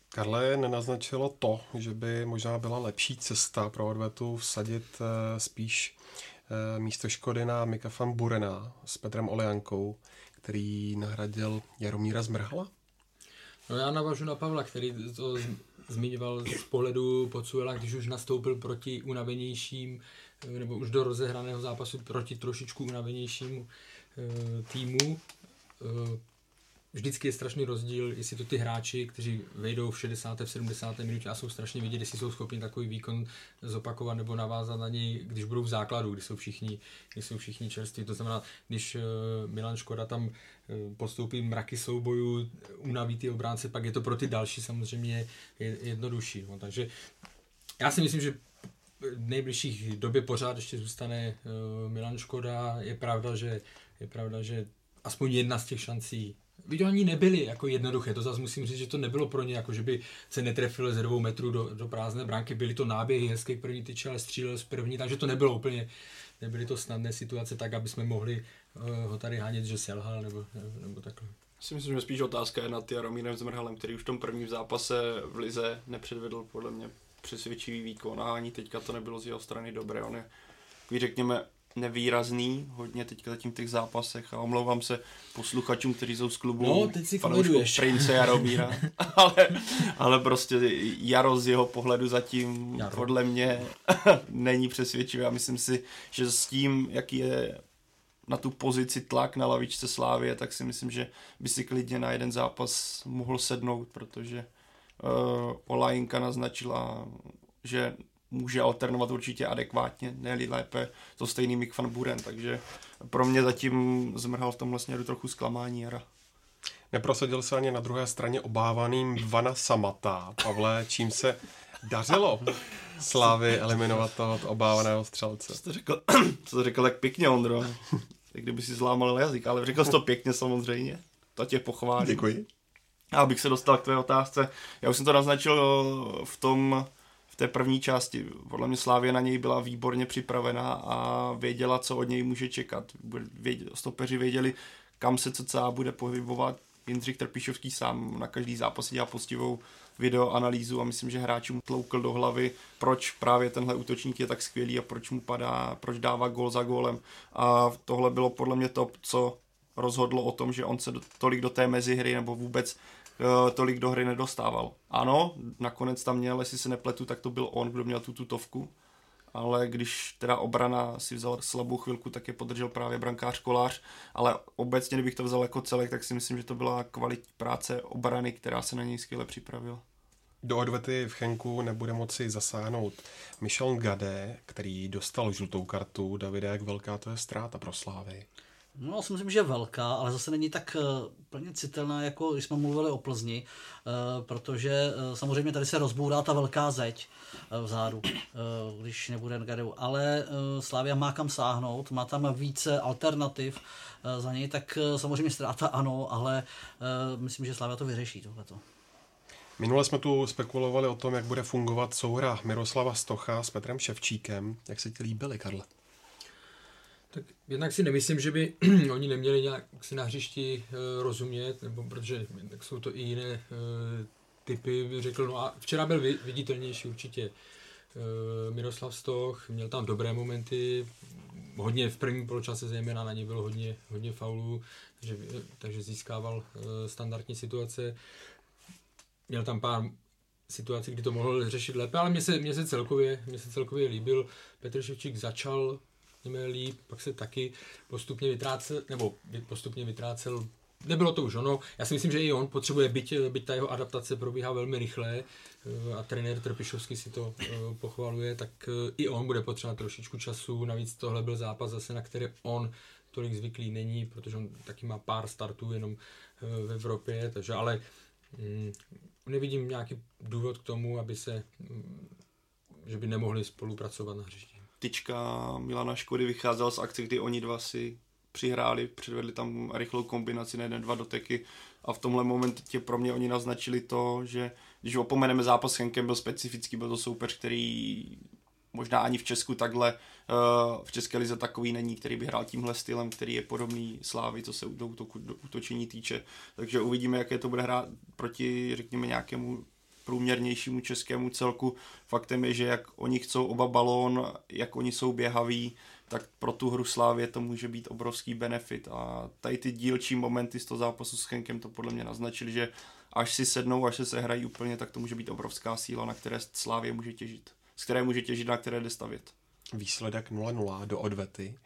Karle nenaznačilo to, že by možná byla lepší cesta pro odvetu vsadit eh, spíš eh, místo Škody na Mika van Burena s Petrem Olejankou, který nahradil Jaromíra Zmrhala? No já navážu na Pavla, který to zmiňoval z pohledu Pocuela, když už nastoupil proti unavenějším, nebo už do rozehraného zápasu proti trošičku unavenějšímu e, týmu. Vždycky je strašný rozdíl, jestli to ty hráči, kteří vejdou v 60. v 70. minutě a jsou strašně vidět, jestli jsou schopni takový výkon zopakovat nebo navázat na něj, když budou v základu, když jsou všichni, když jsou všichni čerství. To znamená, když eh, Milan Škoda tam eh, postoupí mraky soubojů, unaví ty obránce, pak je to pro ty další samozřejmě jednodušší. No. Takže já si myslím, že v nejbližších době pořád ještě zůstane uh, Milan Škoda. Je pravda, že je pravda, že aspoň jedna z těch šancí Viděl ani nebyly jako jednoduché, to zase musím říct, že to nebylo pro ně, jako že by se netrefil ze dvou metrů do, do prázdné bránky, byly to náběhy hezké k první tyče, ale střílel z první, takže to nebylo úplně, nebyly to snadné situace tak, aby jsme mohli uh, ho tady hánět, že selhal nebo, nebo, nebo takhle. Si myslím, že spíš otázka je nad Jaromírem Zmrhalem, který už v tom prvním zápase v Lize nepředvedl podle mě přesvědčivý výkon a ani teďka to nebylo z jeho strany dobré. On je, řekněme, nevýrazný hodně teďka zatím v těch zápasech a omlouvám se posluchačům, kteří jsou z klubu. No, teď si Prince Jaromíra, ale, ale prostě Jaro z jeho pohledu zatím Jaro. podle mě není přesvědčivý. A myslím si, že s tím, jaký je na tu pozici tlak na lavičce Slávie, tak si myslím, že by si klidně na jeden zápas mohl sednout, protože uh, Olajinka naznačila, že může alternovat určitě adekvátně, ne lépe to stejný Mick van Buren, takže pro mě zatím zmrhal v tomhle směru trochu zklamání jara. Neprosadil se ani na druhé straně obávaným Vana Samata, Pavle, čím se dařilo Slávy eliminovat toho obávaného střelce. Co jsi řekl, co jsi řekl tak pěkně, Ondro. Tak kdyby si zlámal jazyk, ale řekl jsi to pěkně samozřejmě. To tě pochválím. Děkuji. A abych se dostal k tvé otázce, já už jsem to naznačil v tom v té první části. Podle mě Slávě na něj byla výborně připravená a věděla, co od něj může čekat. Stopeři věděli, kam se CCA bude pohybovat. Jindřich Trpišovský sám na každý zápas dělá postivou videoanalýzu a myslím, že hráčům tloukl do hlavy, proč právě tenhle útočník je tak skvělý a proč mu padá, proč dává gól za gólem. A tohle bylo podle mě to, co rozhodlo o tom, že on se do, tolik do té mezihry nebo vůbec tolik do hry nedostával. Ano, nakonec tam měl, jestli se nepletu, tak to byl on, kdo měl tu tutovku, ale když teda obrana si vzal slabou chvilku, tak je podržel právě brankář Kolář, ale obecně, kdybych to vzal jako celek, tak si myslím, že to byla kvalitní práce obrany, která se na něj skvěle připravila. Do odvety v Chenku nebude moci zasáhnout Michel Gade, který dostal žlutou kartu. Davide, jak velká to je ztráta pro Slávy? No, si myslím, že velká, ale zase není tak uh, plně citelná, jako když jsme mluvili o Plzni, uh, protože uh, samozřejmě tady se rozbourá ta velká zeď vzadu, když nebude Gadeu, ale Slávia má kam sáhnout, má tam více alternativ za něj, tak samozřejmě ztráta ano, ale myslím, že Slávia to vyřeší tohleto. Minule jsme tu spekulovali o tom, jak bude fungovat souhra Miroslava Stocha s Petrem Ševčíkem. Jak se ti líbili, Karle? Tak jednak si nemyslím, že by oni neměli nějak si na hřišti uh, rozumět, nebo protože tak jsou to i jiné uh, typy, řekl. No a včera byl viditelnější určitě uh, Miroslav Stoch, měl tam dobré momenty, hodně v prvním poločase zejména na ně bylo hodně, hodně faulů, takže, takže získával standardní situace. Měl tam pár situací, kdy to mohl řešit lépe, ale mně se, se, celkově, mně se celkově líbil. Petr Ševčík začal řekněme, líp, pak se taky postupně vytrácel, nebo postupně vytrácel Nebylo to už ono. Já si myslím, že i on potřebuje, byť, byť ta jeho adaptace probíhá velmi rychle eh, a trenér Trpišovský si to eh, pochvaluje, tak eh, i on bude potřebovat trošičku času. Navíc tohle byl zápas zase, na který on tolik zvyklý není, protože on taky má pár startů jenom v Evropě, takže ale mm, nevidím nějaký důvod k tomu, aby se, mm, že by nemohli spolupracovat na hřišti tyčka Milana Škody vycházela z akce, kdy oni dva si přihráli, předvedli tam rychlou kombinaci na jeden, dva doteky a v tomhle momentě pro mě oni naznačili to, že když opomeneme zápas s Henkem, byl specifický, byl to soupeř, který možná ani v Česku takhle, eh, v České lize takový není, který by hrál tímhle stylem, který je podobný Slávy, co se útoku, útočení týče. Takže uvidíme, jaké to bude hrát proti, řekněme, nějakému průměrnějšímu českému celku. Faktem je, že jak oni chcou oba balón, jak oni jsou běhaví, tak pro tu hru Slávě to může být obrovský benefit. A tady ty dílčí momenty z toho zápasu s Henkem to podle mě naznačili, že až si sednou, až se sehrají úplně, tak to může být obrovská síla, na které Slávě může těžit. Z které může těžit, na které jde stavět. Výsledek 0-0 do odvety.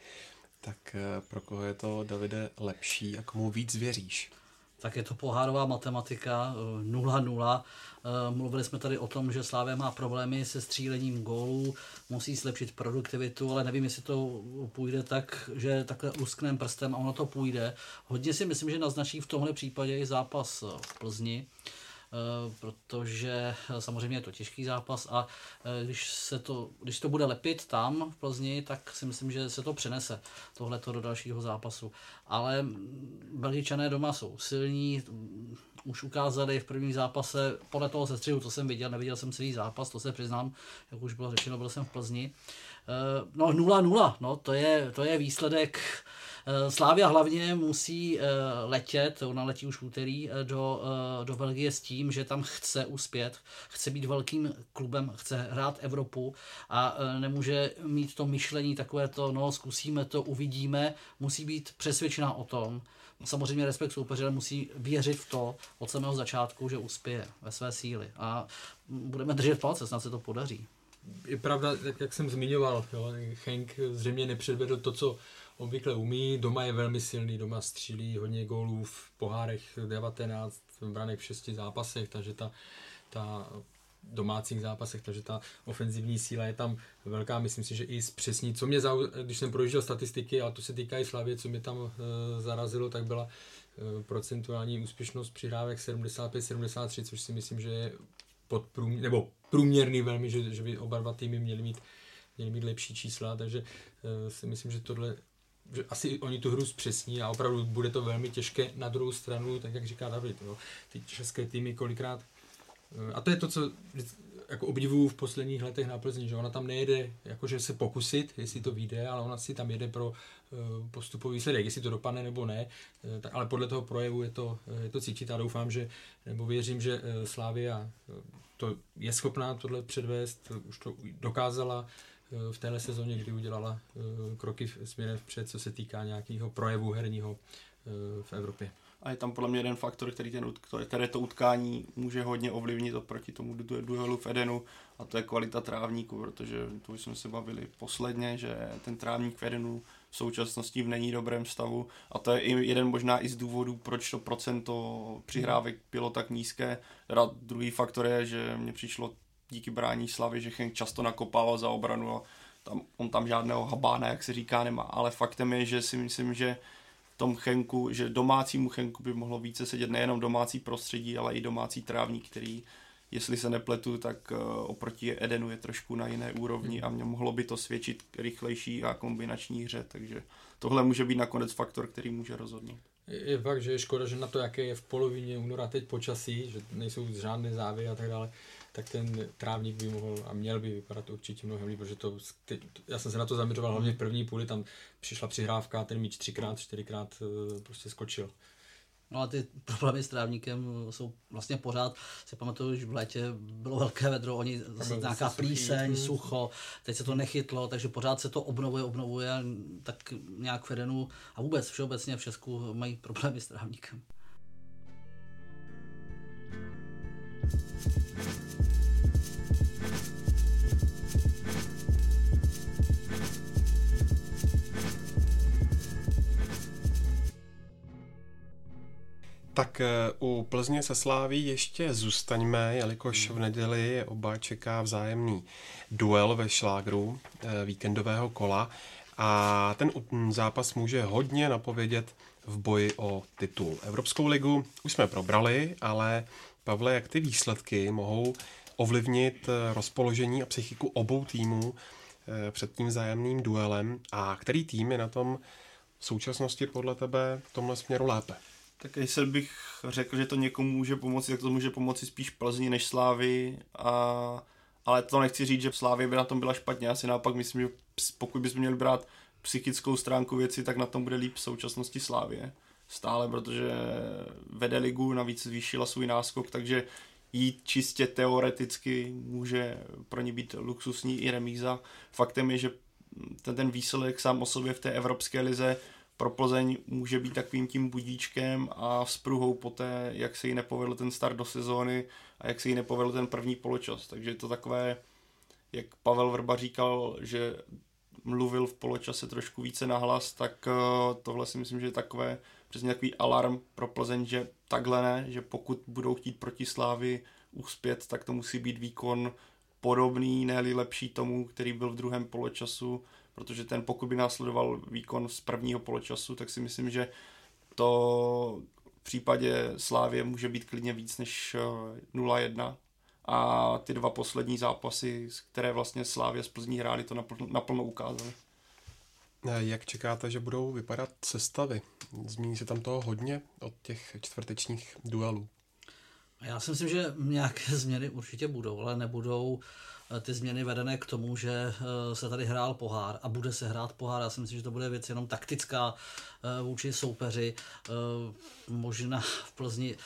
Tak eh, pro koho je to, Davide, lepší a komu víc věříš? Tak je to pohárová matematika 0-0. Eh, mluvili jsme tady o tom, že Slávě má problémy se střílením gólů, musí zlepšit produktivitu, ale nevím, jestli to půjde tak, že takhle luskném prstem a ono to půjde. Hodně si myslím, že naznačí v tomhle případě i zápas v Plzni. Eh, protože eh, samozřejmě je to těžký zápas a eh, když se to, když to bude lepit tam v Plzni, tak si myslím, že se to přenese tohleto do dalšího zápasu. Ale mm, Belgičané doma jsou silní, mm, už ukázali v prvním zápase, podle toho sestřihu, co jsem viděl, neviděl jsem celý zápas, to se přiznám, jak už bylo řečeno, byl jsem v Plzni. No 0-0, no to je, to je výsledek Slávia hlavně musí eh, letět, ona letí už úterý, eh, do, do Belgie s tím, že tam chce uspět, chce být velkým klubem, chce hrát Evropu a nemůže mít to myšlení takové to, no zkusíme to, uvidíme, musí být přesvědčená o tom, samozřejmě respekt soupeře, ale musí věřit v to od samého začátku, že uspěje ve své síly. A budeme držet palce, snad se to podaří. Je pravda, tak jak jsem zmiňoval, jo, Henk zřejmě nepředvedl to, co obvykle umí, doma je velmi silný, doma střílí hodně gólů v pohárech 19, branek v 6 zápasech, takže ta, ta domácích zápasech, takže ta ofenzivní síla je tam velká, myslím si, že i zpřesní. Co mě, zau, když jsem projížděl statistiky, a to se týká i Slavě, co mě tam e, zarazilo, tak byla e, procentuální úspěšnost přihrávek 75-73, což si myslím, že je pod průměr, nebo průměrný velmi, že, že by oba dva týmy měly mít, měly mít lepší čísla, takže e, si myslím, že tohle že asi oni tu hru zpřesní a opravdu bude to velmi těžké na druhou stranu, tak jak říká David, jo, ty české týmy kolikrát. Eh, a to je to, co jako obdivuju v posledních letech na Plzni, že ona tam nejede jakože se pokusit, jestli to vyjde, ale ona si tam jede pro eh, postupový výsledek, jestli to dopadne nebo ne, eh, tak, ale podle toho projevu je to, je to cítit a doufám, že, nebo věřím, že Slávia to je schopná tohle předvést, už to dokázala, v téhle sezóně, kdy udělala eh, kroky směrem vpřed, co se týká nějakého projevu herního v Evropě. A je tam podle mě jeden faktor, který, ten, které to utkání může hodně ovlivnit oproti tomu duelu v Edenu a to je kvalita trávníku, protože to jsme se bavili posledně, že ten trávník v Edenu v současnosti v není dobrém stavu a to je i jeden možná i z důvodů, proč to procento přihrávek bylo tak nízké. Teda druhý faktor je, že mně přišlo díky brání Slavy, že Henk často nakopával za obranu a tam, on tam žádného habána, jak se říká, nemá. Ale faktem je, že si myslím, že tom chenku, že domácímu chenku by mohlo více sedět nejenom domácí prostředí, ale i domácí trávník, který, jestli se nepletu, tak uh, oproti Edenu je trošku na jiné úrovni a mě mohlo by to svědčit rychlejší a kombinační hře, takže tohle může být nakonec faktor, který může rozhodnout. Je fakt, že je škoda, že na to, jaké je v polovině února teď počasí, že nejsou žádné závy a tak dále, tak ten trávník by mohl a měl by vypadat určitě mnohem líp, protože to, teď, já jsem se na to zaměřoval hlavně v první půli, tam přišla přihrávka, ten míč třikrát, čtyřikrát eh, prostě skočil. No a ty problémy s trávníkem jsou vlastně pořád, si pamatuju, že v létě bylo velké vedro, oni zase nějaká plíseň, sucho, teď se to nechytlo, takže pořád se to obnovuje, obnovuje, tak nějak v Edenu a vůbec všeobecně v Česku mají problémy s trávníkem. Tak eh, u Plzně se sláví ještě zůstaňme, jelikož v neděli oba čeká vzájemný duel ve šlágru eh, víkendového kola a ten zápas může hodně napovědět v boji o titul. Evropskou ligu už jsme probrali, ale Pavle, jak ty výsledky mohou ovlivnit eh, rozpoložení a psychiku obou týmů před tím vzájemným duelem a který tým je na tom v současnosti podle tebe v tomhle směru lépe? Tak jestli bych řekl, že to někomu může pomoci, tak to může pomoci spíš Plzni než Slávy. A, ale to nechci říct, že Slávy by na tom byla špatně. Já si naopak myslím, že pokud bychom měli brát psychickou stránku věci, tak na tom bude líp v současnosti Slávě. Stále, protože vede ligu, navíc zvýšila svůj náskok, takže jít čistě teoreticky může pro ně být luxusní i remíza. Faktem je, že ten, ten výsledek sám o sobě v té evropské lize pro Plzeň může být takovým tím budíčkem a vzpruhou poté, jak se jí nepovedl ten start do sezóny a jak se jí nepovedl ten první poločas. Takže je to takové, jak Pavel Vrba říkal, že mluvil v poločase trošku více nahlas, tak eh, tohle si myslím, že je takové přesně takový alarm pro Plzeň, že takhle ne, že pokud budou chtít proti Slávy uspět, tak to musí být výkon podobný, ne lepší tomu, který byl v druhém poločasu protože ten pokud by následoval výkon z prvního poločasu, tak si myslím, že to v případě Slávě může být klidně víc než 0-1 eh, a ty dva poslední zápasy, které vlastně Slávě z Plzní hráli, to naplno, naplno ukázali. Eh, jak čekáte, že budou vypadat sestavy? Zmíní se tam toho hodně od těch čtvrtečních duelů. Já si myslím, že nějaké změny určitě budou, ale nebudou ty změny vedené k tomu, že eh, se tady hrál pohár a bude se hrát pohár. Já si myslím, že to bude věc jenom taktická eh, vůči soupeři. Možná v Plzni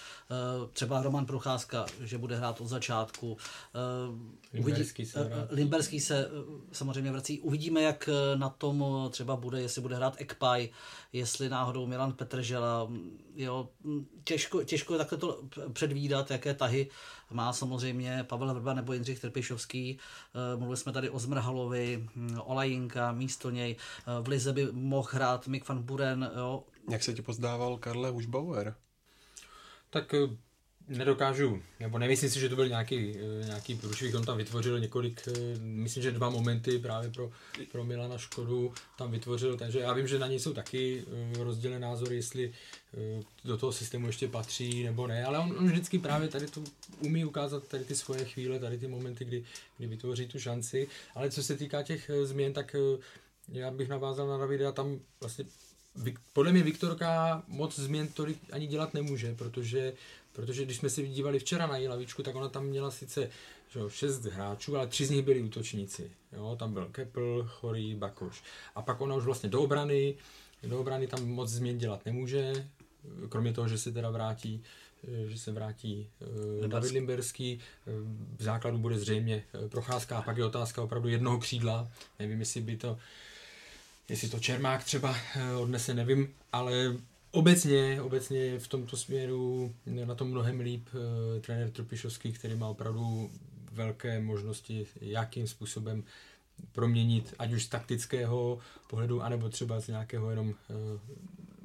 třeba Roman Procházka, že bude hrát od začátku. Limberský se, Limberský se samozřejmě vrací. Uvidíme, jak na tom třeba bude, jestli bude hrát Ekpaj, jestli náhodou Milan Petržela. Jo, těžko, těžko takhle to předvídat, jaké tahy má samozřejmě Pavel Vrba nebo Jindřich Trpišovský. Eh, mluvili jsme tady o Zmrhalovi, hm, Olajinka, místo něj. Eh, v Lize by mohl hrát Mick van Buren. Jo. Jak se ti pozdával Karle Hušbauer? Tak eh, nedokážu, nebo nemyslím si, že to byl nějaký, eh, nějaký průšvih, on tam vytvořil několik, eh, myslím, že dva momenty právě pro, pro Milana Škodu tam vytvořil, takže já vím, že na něj jsou taky eh, rozdělené názory, jestli do toho systému ještě patří nebo ne, ale on, on vždycky právě tady to umí ukázat tady ty svoje chvíle, tady ty momenty, kdy, kdy vytvoří tu šanci, ale co se týká těch změn, tak já bych navázal na Davida, tam vlastně podle mě Viktorka moc změn tolik ani dělat nemůže, protože Protože když jsme si dívali včera na její lavičku, tak ona tam měla sice že jo, šest hráčů, ale tři z nich byli útočníci. Jo, tam byl Kepl, Chorý, Bakoš. A pak ona už vlastně do obrany, do obrany tam moc změn dělat nemůže, kromě toho, že se teda vrátí že se vrátí Limberský. David Limberský. V základu bude zřejmě procházka a pak je otázka opravdu jednoho křídla. Nevím, jestli by to, jestli to Čermák třeba odnese, nevím, ale Obecně, obecně v tomto směru na tom mnohem líp uh, trenér Trpišovský, který má opravdu velké možnosti, jakým způsobem proměnit, ať už z taktického pohledu, anebo třeba z nějakého jenom uh,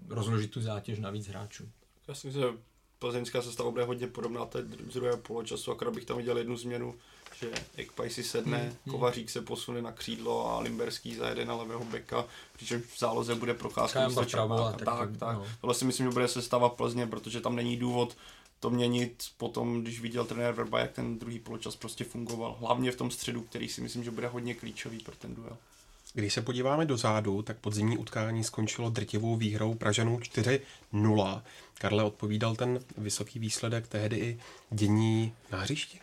rozložit tu zátěž na víc hráčů. Já si myslím, že plzeňská sestava bude hodně podobná té druhé poločasu, akorát bych tam viděl jednu změnu, že Ekpaj si sedne, hmm, hmm. Kovařík se posune na křídlo a Limberský zajede na levého beka, přičemž v záloze bude procházka tak, tak, tak, tak. No. Tohle si myslím, že bude sestava Plzně, protože tam není důvod to měnit potom, když viděl trenér Verba, jak ten druhý poločas prostě fungoval. Hlavně v tom středu, který si myslím, že bude hodně klíčový pro ten duel. Když se podíváme do zádu, tak podzimní utkání skončilo drtivou výhrou Pražanů 4-0. Karle odpovídal ten vysoký výsledek tehdy i dění na hřišti?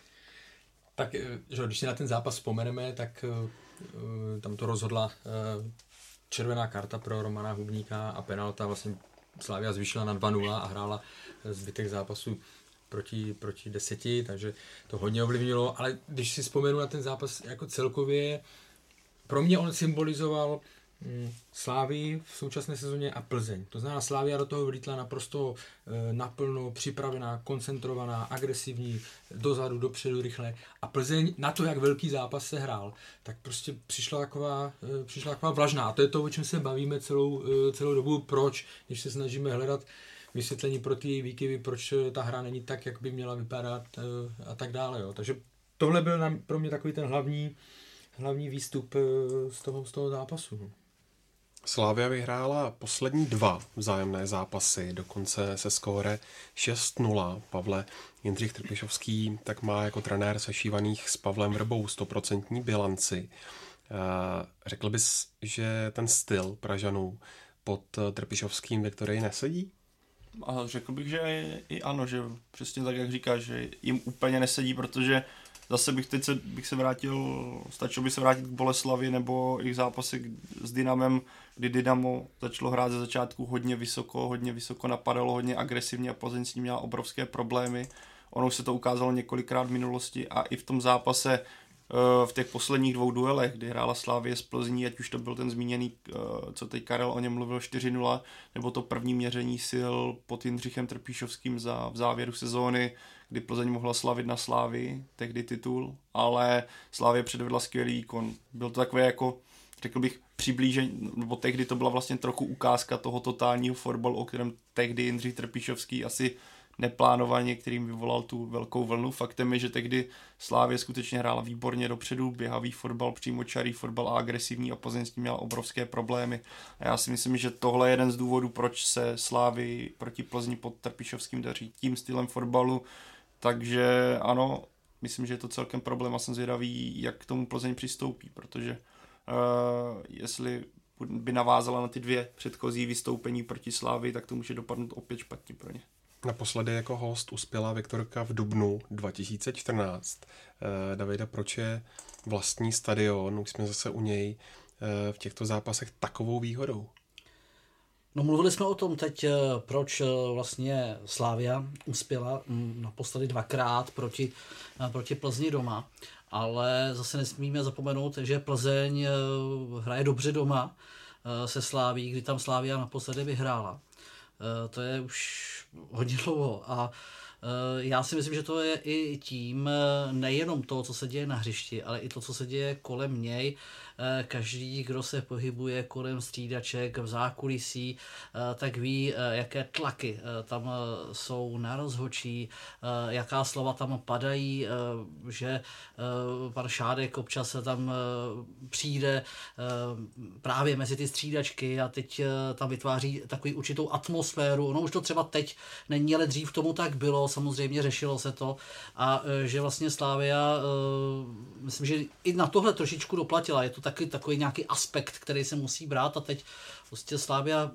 Tak, eh, že když si na ten zápas vzpomeneme, tak uh, tam to rozhodla červená karta pro Romana Hubníka a penalta. Vlastně Slavia zvýšila na 2-0 a hrála zbytek zápasu proti, proti deseti, takže to hodně ovlivnilo, ale když si vzpomenu na ten zápas jako celkově, pro mě on symbolizoval Slávy v současné sezóně a Plzeň. To znamená, Slávia do toho vlítla naprosto e, naplno, připravená, koncentrovaná, agresivní, dozadu, dopředu, rychle. A Plzeň na to, jak velký zápas se hrál, tak prostě přišla taková, e, přišla taková vlažná. A to je to, o čem se bavíme celou, e, celou dobu. Proč, když se snažíme hledat vysvětlení pro ty výkyvy, proč ta hra není tak, jak by měla vypadat a tak dále. Jo. Takže tohle byl pro mě takový ten hlavní, hlavní výstup eh, z toho, z toho zápasu. Slávia vyhrála poslední dva vzájemné zápasy, dokonce se skóre 6-0. Pavle Jindřich Trpišovský tak má jako trenér sešívaných s Pavlem Vrbou 100% bilanci. Eh, řekl bys, že ten styl Pražanů pod Trpišovským Viktorii nesedí? A řekl bych, že i ano, že přesně tak, jak říkáš, že jim úplně nesedí, protože zase bych teď se, bych se vrátil, stačilo by se vrátit k Boleslavi nebo k zápasy s Dynamem, kdy Dynamo začalo hrát ze začátku hodně vysoko, hodně vysoko napadalo, hodně agresivně a Plzeň s ním měla obrovské problémy. Ono už se to ukázalo několikrát v minulosti a i v tom zápase eh, v těch posledních dvou duelech, kdy hrála Slávě z Plzní, ať už to byl ten zmíněný, eh, co teď Karel o něm mluvil 4-0, nebo to první měření sil pod Jindřichem Trpíšovským za, v závěru sezóny, kdy Plzeň mohla slavit na Slávy, tehdy titul, ale Slávě předvedla skvělý výkon. Byl to takové jako, řekl bych, přiblížení, nebo tehdy to byla vlastně trochu ukázka toho totálního fotbalu, o kterém tehdy Jindřich Trpišovský asi neplánovaně, kterým vyvolal tu velkou vlnu. Faktem je, že tehdy Slávě skutečně hrála výborně dopředu, běhavý fotbal, přímočarý fotbal a agresivní a Plzeň s tím měla obrovské problémy. A já si myslím, že tohle je jeden z důvodů, proč se Slávy proti Plzni pod Trpišovským daří. Tím stylem fotbalu, takže ano, myslím, že je to celkem problém a jsem zvědavý, jak k tomu Plzeň přistoupí, protože uh, jestli by navázala na ty dvě předchozí vystoupení proti Slávy, tak to může dopadnout opět špatně pro ně. Naposledy jako host uspěla Viktorka v Dubnu 2014. Eh, Davida, proč je vlastní stadion, už jsme zase u něj, eh, v těchto zápasech takovou výhodou? No mluvili jsme o tom teď, eh, proč eh, vlastně Slávia uspěla mm, naposledy dvakrát proti, eh, proti Plzni doma, ale zase nesmíme zapomenout, že Plzeň hraje dobře doma se Sláví, kdy tam Slávia naposledy vyhrála. To je už hodně dlouho. A já si myslím, že to je i tím nejenom to, co se děje na hřišti, ale i to, co se děje kolem něj, každý, kdo se pohybuje kolem střídaček v zákulisí, eh, tak ví, eh, jaké tlaky tam jsou na rozhočí, jaká slova tam padají, že pan Šádek občas se tam přijde právě mezi ty střídačky a teď tam vytváří takový určitou atmosféru. Ono už to třeba teď není, ale dřív tomu tak bylo, samozřejmě řešilo se to a že vlastně Slávia, myslím, že i na tohle trošičku doplatila. Je to taky takový nějaký aspekt, který se musí brát a teď prostě Slávia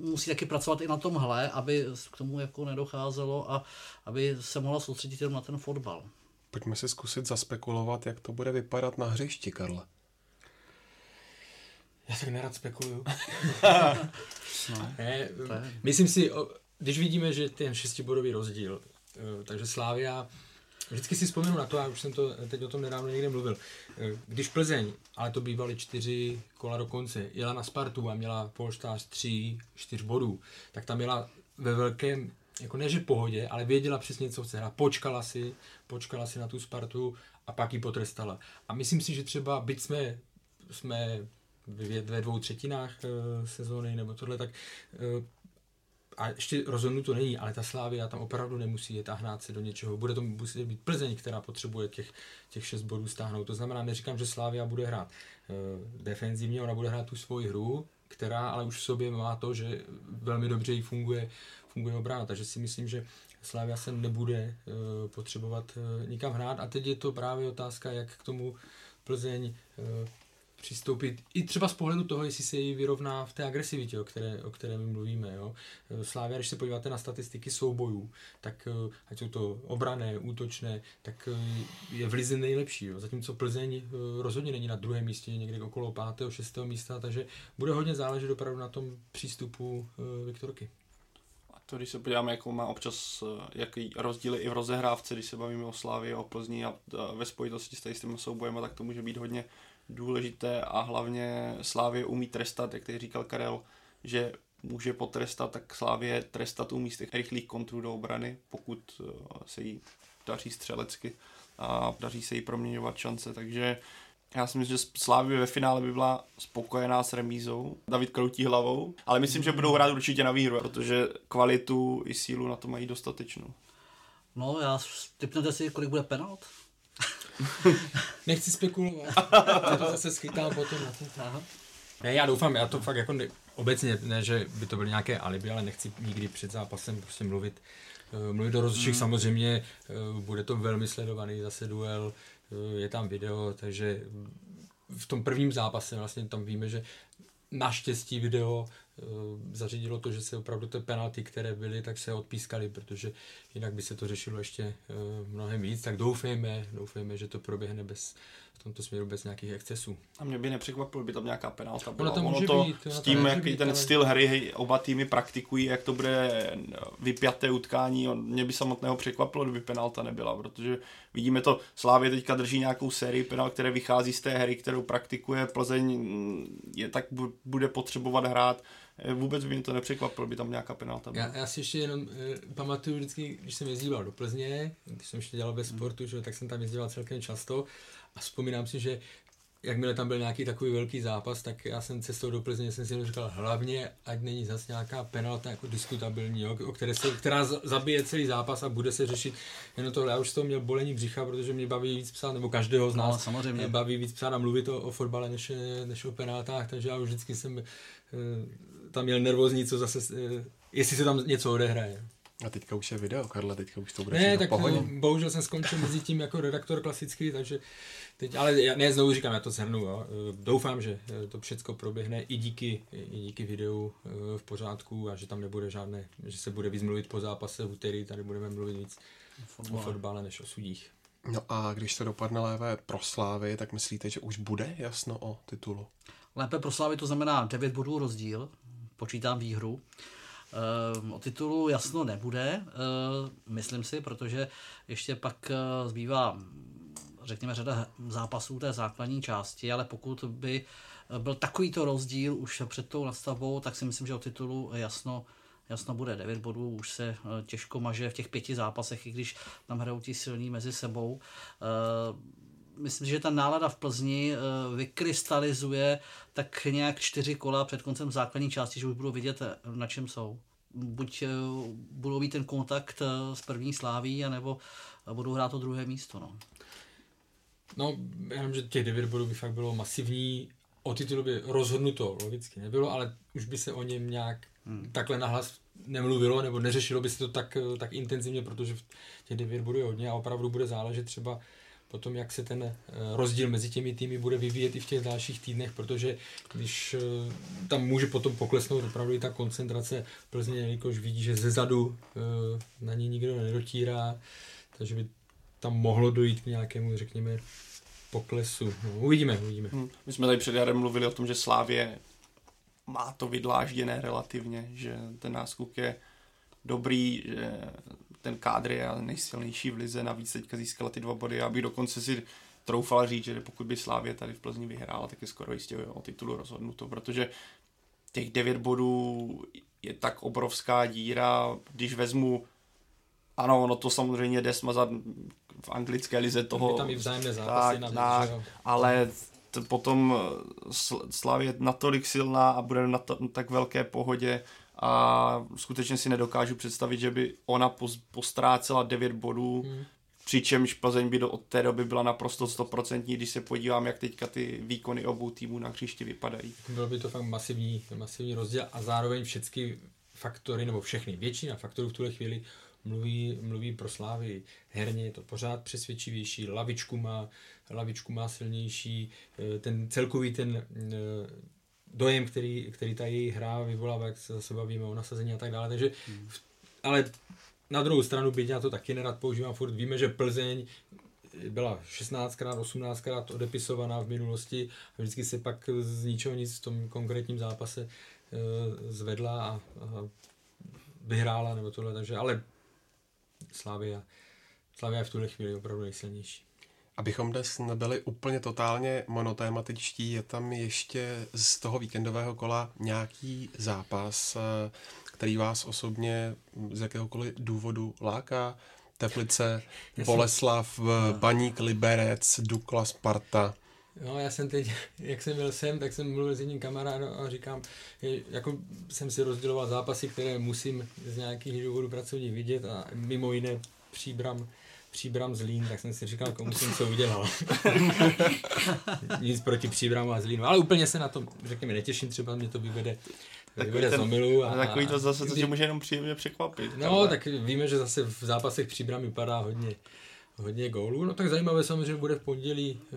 musí taky pracovat i na tomhle, aby k tomu jako nedocházelo a aby se mohla soustředit jenom na ten fotbal. Pojďme si zkusit zaspekulovat, jak to bude vypadat na hřišti, Karle. Já tak nerad spekuluju. no, ne, myslím si, když vidíme, že ten šestibodový rozdíl, eh, takže Slávia Vždycky si vzpomenu na to, já už jsem to teď o tom nedávno někde mluvil. Když Plzeň, ale to bývaly čtyři kola do konce, jela na Spartu a měla polštář tři, čtyř bodů, tak tam měla ve velkém, jako ne že pohodě, ale věděla přesně, co chce hrát. Počkala si, počkala si na tu Spartu a pak ji potrestala. A myslím si, že třeba, byť jsme, jsme ve dvou třetinách eh, sezóny nebo tohle, tak eh, a ještě rozhodnuto není, ale ta Slávia tam opravdu nemusí jet a hrát se do něčeho. Bude to muset být Plzeň, která potřebuje těch, těch šest bodů stáhnout. To znamená, neříkám, že Slávia bude hrát uh, defenzivně, ona bude hrát tu svoji hru, která ale už v sobě má to, že velmi dobře jí funguje, funguje obrana. Takže si myslím, že Slávia se nebude uh, potřebovat uh, nikam hrát. A teď je to právě otázka, jak k tomu Plzeň přistoupit i třeba z pohledu toho, jestli se jí vyrovná v té agresivitě, o které, o které my mluvíme. Jo. Slávia, když se podíváte na statistiky soubojů, tak eh, ať jsou to obrané, útočné, tak eh, je v lize nejlepší. Jo. Zatímco Plzeň eh, rozhodně není na druhém místě, někde okolo pátého, šestého místa, takže bude hodně záležet opravdu na tom přístupu Viktorky. A to, když se podíváme, jakou má občas, jaký rozdíly i v rozehrávce, když se bavíme o Slávě, o Plzni a ve spojitosti s těmi soubojema, tak to může být hodně důležité a hlavně Slávě umí trestat, jak teď říkal Karel, že může potrestat, tak Slávě trestat umí z těch rychlých kontrů do obrany, pokud eh, se jí daří střelecky a daří se jí proměňovat šance, takže já si myslím, že Slávě ve finále by byla spokojená s remízou. David kroutí hlavou, ale myslím, že budou hrát určitě na výhru, protože kvalitu i sílu na to mají dostatečnou. No, já typnete si, kolik bude penalt? Nechci spekulovat. Já to zase schytám potom na to. Ne, já doufám, já to fakt jako ne, obecně, ne, že by to byly nějaké alibi, ale nechci nikdy před zápasem prostě mluvit. Uh, mluvit do rozhodčích mm. samozřejmě, uh, bude to velmi sledovaný zase duel, uh, je tam video, takže v tom prvním zápase vlastně tam víme, že naštěstí video Eh, zařídilo to, že se opravdu ty penalty, které byly, tak se odpískaly, protože jinak by se to řešilo ještě eh, mnohem víc. Tak doufejme, doufejme, že to proběhne bez, v tomto směru bez nějakých excesů. A mě by nepřekvapilo, by tam nějaká penalta byla. Ono, ono to být, s tím, jaký ten ale... styl hry hej, oba týmy praktikují, jak to bude vypjaté utkání, on, mě by samotného překvapilo, kdyby penalta nebyla, protože vidíme to, Slávě teďka drží nějakou sérii penalt, které vychází z té hry, kterou praktikuje Plzeň, mm, je tak bude potřebovat hrát Eh, vůbec by mě to nepřekvapilo, by tam nějaká penalta byla. Já, já si ještě jenom e, pamatuju vždycky, když jsem jezdíval do Plzně, když jsem ještě dělal ve sportu, že, tak jsem tam jezdíval celkem často a vzpomínám si, že jakmile tam byl nějaký takový velký zápas, tak já jsem cestou do Plzně jsem si říkal, hlavně, ať není zase nějaká penalta jako diskutabilní, jo, o které se, která zabije celý zápas a bude se řešit jenom tohle. Já už toho měl bolení břicha, protože mě baví víc psát, nebo každého z no, nás no, samozřejmě. baví víc psát a mluvit o, o fotbale než, než o penaltách, takže já už vždycky jsem Eh, tam měl nervózní, co zase, eh, jestli se tam něco odehraje. A teďka už je video, Karle, teďka už to bude Ne, tak pohodě. Eh, bohužel jsem skončil mezi tím jako redaktor klasický, takže teď, ale já, ne, znovu říkám, já to zhrnu, jo. Doufám, že to všechno proběhne i díky, i díky videu v pořádku a že tam nebude žádné, že se bude víc mluvit po zápase v úterý, tady budeme mluvit víc Fotbal. o fotbale než o sudích. No a když to dopadne lévé pro Slávy, tak myslíte, že už bude jasno o titulu? Lépe pro Slávy to znamená 9 bodů rozdíl, počítám výhru. E, o titulu jasno nebude, e, myslím si, protože ještě pak e, zbývá řekněme řada zápasů té základní části, ale pokud by byl takovýto rozdíl už před tou nastavbou, tak si myslím, že o titulu jasno jasno bude 9 bodů, už se těžko maže v těch pěti zápasech, i když tam hrajou ti silní mezi sebou myslím, že ta nálada v Plzni eh, vykrystalizuje tak nějak čtyři kola před koncem základní části, že už budou vidět, eh, na čem jsou. Buď eh, budou mít ten kontakt s první sláví, anebo budou hrát to druhé místo. No. No, já vím, že těch devět bodů by fakt bylo masivní. O titulu by rozhodnuto logicky nebylo, ale už by se o něm nějak hmm. takhle nahlas nemluvilo, nebo neřešilo by se to tak, tak intenzivně, protože těch devět bodů je hodně a opravdu bude záležet třeba potom, jak se ten eh, rozdíl mezi těmi týmy bude vyvíjet i v těch dalších týdnech, protože když eh, tam může potom poklesnout opravdu i ta koncentrace Plzně, jelikož vidí, že ze zadu eh, na ní nikdo nedotírá, takže by tam mohlo dojít k nějakému, řekněme, poklesu. No, uvidíme, uvidíme. Hmm. My jsme tady před jarem mluvili o tom, že Slávě má to vydlážděné relativně, že ten náskok je dobrý, že ten kádr je nejsilnější v lize, navíc teďka získala ty dva body. Bych dokonce si troufala říct, že pokud by Slávě tady v Plzni vyhrála, tak je skoro jistě o titulu rozhodnuto, protože těch devět bodů je tak obrovská díra, když vezmu ano, no to samozřejmě jde smazat v anglické lize toho. Tam i vzájemné zápasy tak, na tak, ale t- potom Slavě je natolik silná a bude na to, tak velké pohodě a skutečně si nedokážu představit, že by ona postrácela 9 bodů, hmm. přičemž Plzeň by do, od té doby byla naprosto stoprocentní, když se podívám, jak teďka ty výkony obou týmů na hřišti vypadají. Bylo by to fakt masivní, masivní rozdíl a zároveň všechny faktory, nebo všechny, většina faktorů v tuhle chvíli mluví, mluví pro Slávy. Herně je to pořád přesvědčivější, lavičku má, lavičku má silnější, eh, ten celkový ten eh, dojem, který, který ta její hra vyvolává, jak se zase bavíme o nasazení a tak dále. Takže, hmm. ale na druhou stranu, byť já to taky nerad používám, furt víme, že Plzeň byla 16krát, 18krát odepisovaná v minulosti a vždycky se pak z ničeho nic v tom konkrétním zápase e, zvedla a, a vyhrála nebo tohle, takže ale Slavia, Slavia je v tuhle chvíli opravdu nejsilnější. Abychom dnes nebyli úplně totálně monotématičtí, je tam ještě z toho víkendového kola nějaký zápas, eh, který vás osobně z jakéhokoliv důvodu láká? Teplice, Boleslav. Baník, Liberec, Dukla, Sparta. No, já jsem teď, jak jsem byl sem, tak jsem mluvil s jedním kamarádem a říkám, jako jsem si rozděloval zápasy, které musím z nějakých důvodů pracovních vidět a mimo jiné příbram Příbram Zlín, tak jsem si říkal, komu jsem co udělal. Nic proti Příbramu a Zlínu, ale úplně se na to, řekněme, netěším, třeba mě to vyvede Takový, ten, z a, takový to zase, co tě může jenom příjemně překvapit. No, tak víme, že zase v zápasech Příbramy padá hodně, hodně gólů. No tak zajímavé samozřejmě bude v pondělí, eh,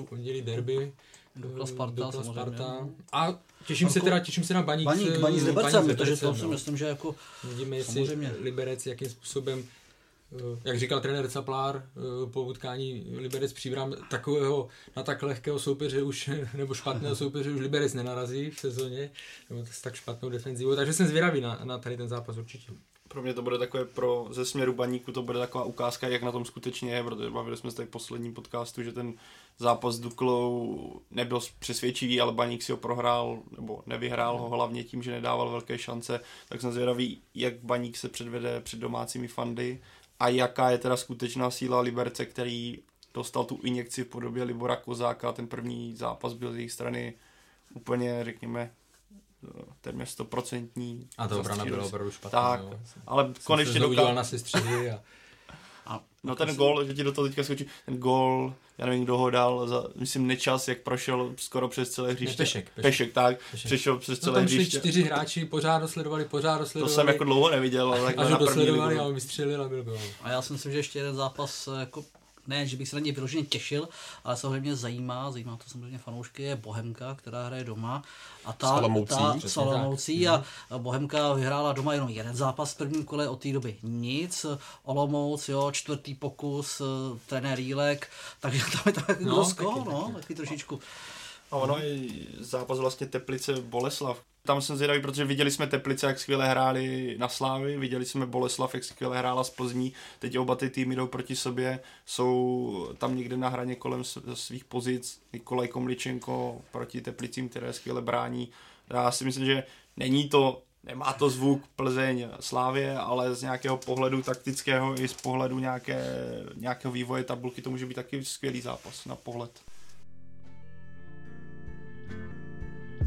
v pondělí derby. Dukla Sparta, Dukla Sparta. A těším se teda, těším se na Baník, Baník, Baník s Libercem, protože to si no. myslím, že jako Vidíme, jestli Liberec jakým způsobem Eh, jak říkal trenér Caplár eh, po utkání Liberec Příbram, takového na tak lehkého soupeře už, nebo špatného soupeře už Liberec nenarazí v sezóně, nebo s tak špatnou defenzivou, takže jsem zvědavý na, na tady ten zápas určitě. Pro mě to bude takové pro ze směru baníku, to bude taková ukázka, jak na tom skutečně je, protože bavili jsme se tady v posledním podcastu, že ten zápas s Duklou nebyl přesvědčivý, ale baník si ho prohrál, nebo nevyhrál ho hlavně tím, že nedával velké šance, tak jsem zvědavý, jak baník se předvede před domácími fandy a jaká je teda skutečná síla Liberce, který dostal tu injekci v podobě Libora Kozáka. Ten první zápas byl z jejich strany úplně, řekněme, téměř stoprocentní. A to obrana byla opravdu špatná. Tak, no. ale Jsem konečně dokázal... na sestředy a... a no ten gol, že ti do toho teďka skočí, ten gol, já nevím, kdo ho dal, za, myslím, nečas, jak prošel skoro přes celé hřiště. pešek, pešek. Pešek, tak, pešek. přešel přes no, celé no, tam hřiště. čtyři hráči, pořád dosledovali, pořád dosledovali. To jsem jako dlouho neviděl, ale Až ho dosledovali a on vystřelil a byl gol. A já si myslím, že ještě jeden zápas jako ne, že bych se na něj vyloženě těšil, ale co mě zajímá, zajímá to samozřejmě fanoušky, je Bohemka, která hraje doma. A ta, Salamoucí, ta Salamoucí a, a Bohemka vyhrála doma jenom jeden zápas v prvním kole, od té doby nic. Olomouc, jo, čtvrtý pokus, eh, trenér Jílek, takže tam je tak no, dost no, taky trošičku. A ono je zápas vlastně Teplice Boleslav, tam jsem zvědavý, protože viděli jsme Teplice, jak skvěle hráli na Slávy, viděli jsme Boleslav, jak skvěle hrála z Plzní, teď oba ty týmy jdou proti sobě, jsou tam někde na hraně kolem svých pozic, Nikolaj Komličenko proti Teplicím, které skvěle brání. Já si myslím, že není to nemá to zvuk Plzeň Slávě, ale z nějakého pohledu taktického i z pohledu nějaké, nějakého vývoje tabulky to může být taky skvělý zápas na pohled.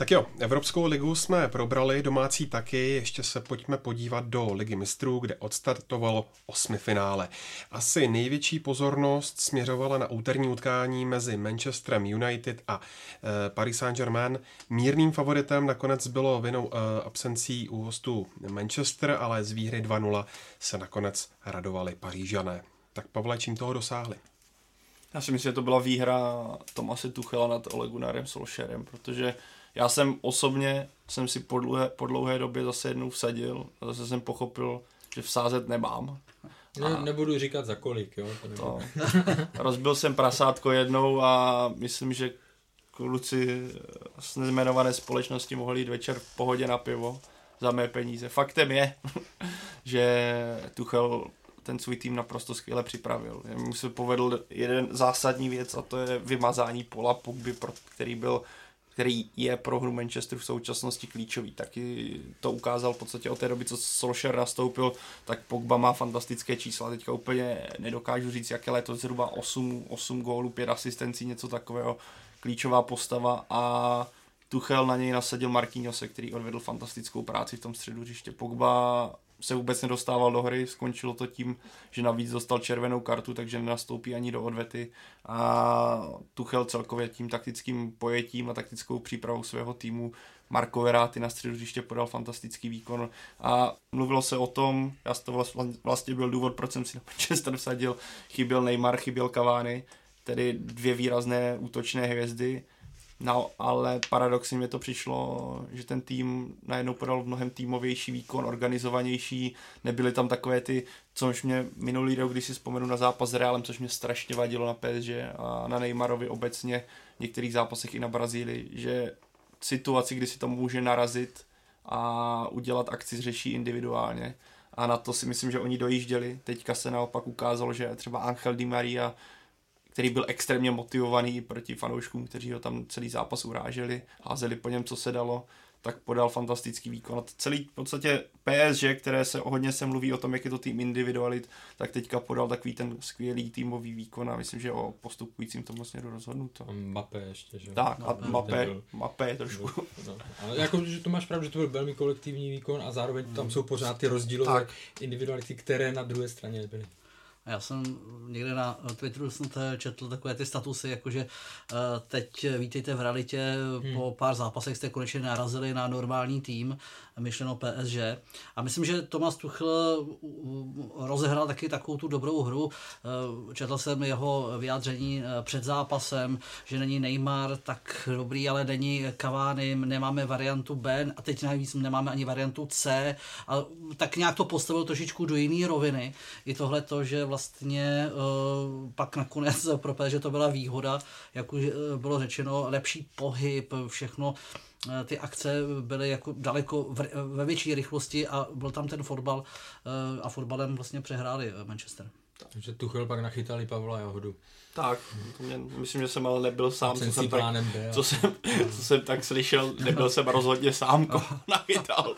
Tak jo, Evropskou ligu jsme probrali, domácí taky, ještě se pojďme podívat do Ligy mistrů, kde odstartovalo osmi finále. Asi největší pozornost směřovala na úterní utkání mezi Manchesterem United a e, Paris Saint-Germain. Mírným favoritem nakonec bylo vinou e, absencí u hostů Manchester, ale z výhry 2-0 se nakonec radovali Parížané. Tak Pavle, čím toho dosáhli? Já si myslím, že to byla výhra Tomase Tuchela nad Ole Gunnarem Solskjaerem, protože já jsem osobně jsem si po dlouhé, po dlouhé době zase jednou vsadil a zase jsem pochopil, že vsázet nemám. Ne, nebudu říkat za kolik, jo. To to. Rozbil jsem prasátko jednou a myslím, že kluci z nejmenované společnosti mohli jít večer v pohodě na pivo za mé peníze. Faktem je, že Tuchel ten svůj tým naprosto skvěle připravil. Mu se povedl jeden zásadní věc a to je vymazání Pola Pogby, který byl který je pro hru Manchesteru v současnosti klíčový. Taky to ukázal v podstatě od té doby, co Solskjaer nastoupil, tak Pogba má fantastické čísla. Teďka úplně nedokážu říct, jaké letos zhruba 8, 8 gólů, 5 asistencí, něco takového. Klíčová postava a Tuchel na něj nasadil Marquinhose, který odvedl fantastickou práci v tom středu hřiště. Pogba se vůbec nedostával do hry, skončilo to tím, že navíc dostal červenou kartu, takže nenastoupí ani do odvety. A Tuchel celkově tím taktickým pojetím a taktickou přípravou svého týmu Marko Veráty na středu hřiště podal fantastický výkon. A mluvilo se o tom, já to vlastně byl důvod, proč jsem si na Manchester vsadil, chyběl Neymar, chyběl Cavani, tedy dvě výrazné útočné hvězdy, No, ale paradoxně mi to přišlo, že ten tým najednou podal mnohem týmovější výkon, organizovanější, nebyly tam takové ty, což mě minulý rok, když si vzpomenu na zápas s Realem, což mě strašně vadilo na PSG a na Neymarovi obecně, v některých zápasech i na Brazílii, že situaci, kdy si to může narazit a udělat akci řeší individuálně. A na to si myslím, že oni dojížděli. Teďka se naopak ukázalo, že třeba Angel Di Maria který byl extrémně motivovaný proti fanouškům, kteří ho tam celý zápas uráželi, házeli po něm, co se dalo, tak podal fantastický výkon. A celý v podstatě PSG, které se hodně se mluví o tom, jak je to tým individualit, tak teďka podal takový ten skvělý týmový výkon a myslím, že o postupujícím tomu směru rozhodnuto. A Mbappé ještě, že? Tak, a Mbappé, Mbappé trošku. No, no. Ale jako, že to máš pravdu, že to byl velmi kolektivní výkon a zároveň tam jsou pořád ty rozdílové tak. individuality, které na druhé straně nebyly. A já jsem někde na Twitteru jsem četl takové ty statusy, jakože uh, teď vítejte v realitě, hmm. po pár zápasech jste konečně narazili na normální tým, myšleno PSG. A myslím, že Tomas Tuchel rozehrál taky takovou tu dobrou hru. Uh, četl jsem jeho vyjádření před zápasem, že není Neymar tak dobrý, ale není Cavani, nemáme variantu B a teď navíc nemáme ani variantu C. A tak nějak to postavil trošičku do jiné roviny. I tohle to, že vlastně uh, pak nakonec pro že to byla výhoda, jak už uh, bylo řečeno, lepší pohyb, všechno uh, ty akce byly jako daleko v, ve větší rychlosti a byl tam ten fotbal a fotbalem vlastně přehráli Manchester. Takže Tuchel pak nachytali Pavla Jahodu. Tak, to mě, myslím, že jsem ale nebyl sám, co jsem, tak, co, jsem, co jsem tak slyšel, nebyl jsem rozhodně sám, koho nachytal,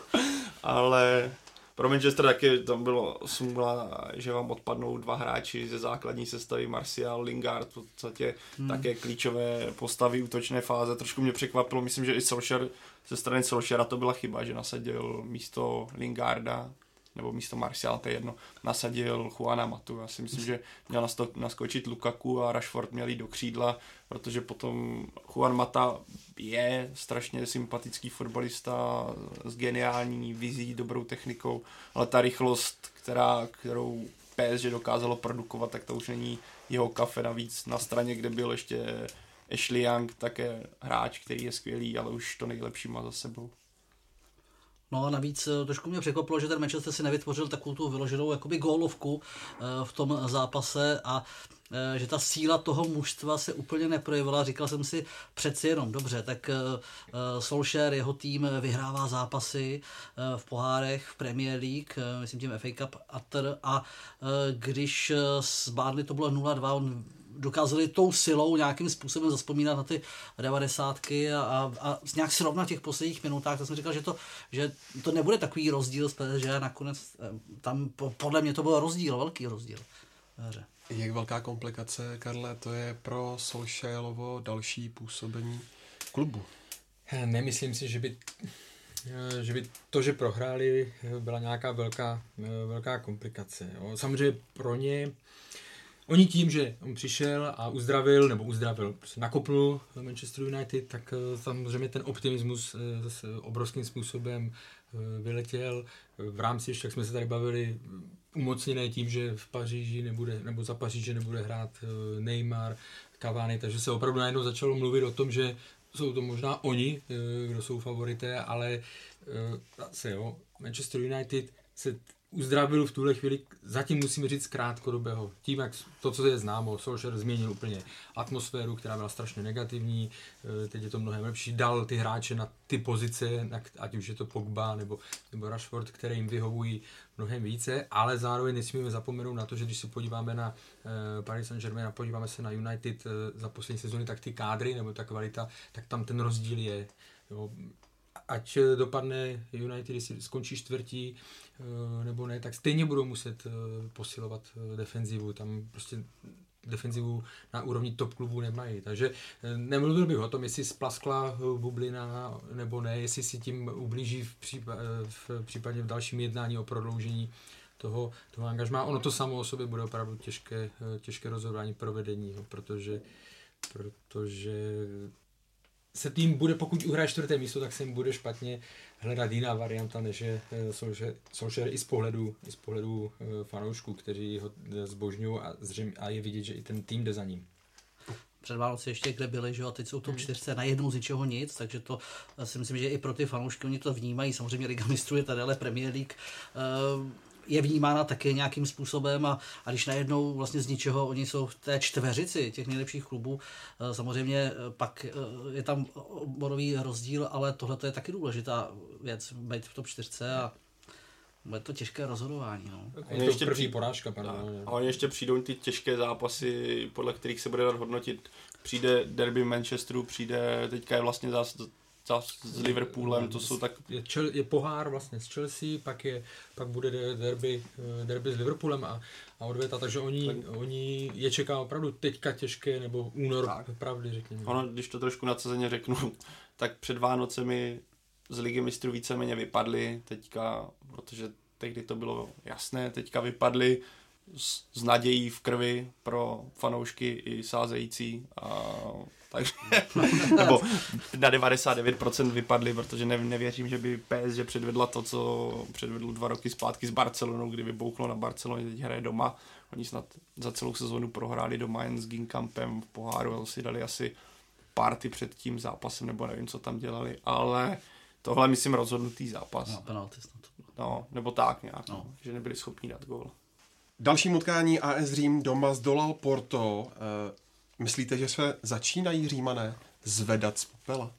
ale pro Manchester taky tam bylo smůla, že vám odpadnou dva hráči ze základní sestavy, Martial, Lingard, v podstatě hmm. také klíčové postavy útočné fáze. Trošku mě překvapilo, myslím, že i Solskjaer, ze strany Solskjaera to byla chyba, že nasadil místo Lingarda nebo místo Martial, to je jedno, nasadil Juana Matu. Já si myslím, že měl naskočit Lukaku a Rashford měl jít do křídla, protože potom Juan Mata je strašně sympatický fotbalista s geniální vizí, dobrou technikou, ale ta rychlost, která, kterou PSG dokázalo produkovat, tak to už není jeho kafe navíc na straně, kde byl ještě Ashley Young, také hráč, který je skvělý, ale už to nejlepší má za sebou. No a navíc eh, trošku mě překvapilo, že ten Manchester si nevytvořil takovou tu vyloženou jakoby gólovku eh, v tom zápase a eh, že ta síla toho mužstva se úplně neprojevila. Říkal jsem si přeci jenom, dobře, tak Solskjaer, jeho tým vyhrává zápasy v pohárech, v Premier League, myslím tím FA Cup a když s Barnley to bylo 0-2, on dokázali tou silou nějakým způsobem zaspomínat na ty devadesátky a, a, a nějak srovnat těch posledních minutách, tak jsem říkal, že to, že to nebude takový rozdíl z PSG a nakonec eh, tam podle mě to byl rozdíl, velký rozdíl. Hře. Jak velká komplikace, Karle, to je pro Solskjaerovo další působení klubu? Nemyslím si, že by že by to, že prohráli, byla nějaká velká, velká komplikace. Jo. Samozřejmě pro ně Oni tím, že on přišel a uzdravil, nebo uzdravil, prostě nakopnul Manchester United, tak eh, samozřejmě ten optimismus eh, s obrovským způsobem eh, vyletěl. V rámci, jak jsme se tady bavili, umocněné tím, že v Paříži nebude, nebo za Paříže nebude hrát Neymar, Cavani, takže se opravdu najednou začalo mluvit o tom, že jsou to možná oni, kdo jsou favorité, ale zase jo, Manchester United se uzdravil v tuhle chvíli, zatím musíme říct krátkodobého. Tím, jak to, co je známo, Solskjaer změnil úplně atmosféru, která byla strašně negativní, eh, teď je to mnohem lepší, dal ty hráče na ty pozice, ať už je to Pogba nebo, nebo Rashford, které jim vyhovují mnohem více, ale zároveň nesmíme zapomenout na to, že když se podíváme na uh, Paris Saint-Germain a podíváme se na United uh, za poslední sezóny, tak ty kádry nebo ta kvalita, tak tam ten rozdíl je. Jo ať dopadne United, jestli skončí čtvrtí eh, nebo ne, tak stejně budou muset eh, posilovat eh, defenzivu. Tam prostě defenzivu na úrovni top klubů nemají. Takže nemluvil bych o tom, jestli splaskla bublina nebo ne, jestli si tím ublíží v, případ, v případě v dalším jednání o prodloužení toho, toho angažmá. Ono to samo o sobě bude opravdu těžké, těžké rozhodování provedení, protože, protože se tým bude, pokud uhraje čtvrté místo, tak se jim bude špatně hledat jiná varianta, než je eh, Solskjaer i z pohledu, i z pohledu eh, fanoušků, kteří ho eh, zbožňují a, zřejmě, a je vidět, že i ten tým jde za ním před Vánoci ještě kde byli, že jo, a teď jsou to čtyřce na jednou z ničeho nic, takže to si myslím, že i pro ty fanoušky oni to vnímají. Samozřejmě Liga mistrů je tady, ale Premier League je vnímána také nějakým způsobem a, a když najednou vlastně z ničeho oni jsou v té čtveřici těch nejlepších klubů, eh, samozřejmě eh, pak eh, je tam oborový rozdíl, ale tohle je taky důležitá věc, být v top čtyřce a bude to těžké rozhodování. No. Je to ještě první porážka. Pardon. A, a oni ještě přijdou ty těžké zápasy, podle kterých se bude dát hodnotit. Přijde derby Manchesteru, přijde, teďka je vlastně zás z Liverpoolem, to jsou tak... Je, čel, je pohár vlastně z Chelsea, pak, je, pak bude derby, eh, derby s Liverpoolem a, a odvěta, takže oni, tak. oni je čeká opravdu teďka těžké, nebo únor tak. pravdy, řekněme. Ono, když to trošku nadsazeně řeknu, tak před Vánocemi z Ligy mistrů víceméně vypadly teďka, protože tehdy to bylo jasné, teďka vypadly s, s nadějí v krvi pro fanoušky i sázející a takže, nebo na 99% vypadli, protože ne, nevěřím, že by PSG předvedla to, co předvedl dva roky zpátky s Barcelonou, kdy vybouchlo na Barceloně, teď hraje doma. Oni snad za celou sezónu prohráli doma jen s Ginkampem v poháru a si dali asi party před tím zápasem, nebo nevím, co tam dělali, ale tohle myslím rozhodnutý zápas. No, penalty snad. No, nebo tak nějak, no. že nebyli schopni dát gól. Dalším utkání AS Řím doma zdolal Porto. Myslíte, že se začínají římané zvedat z popela?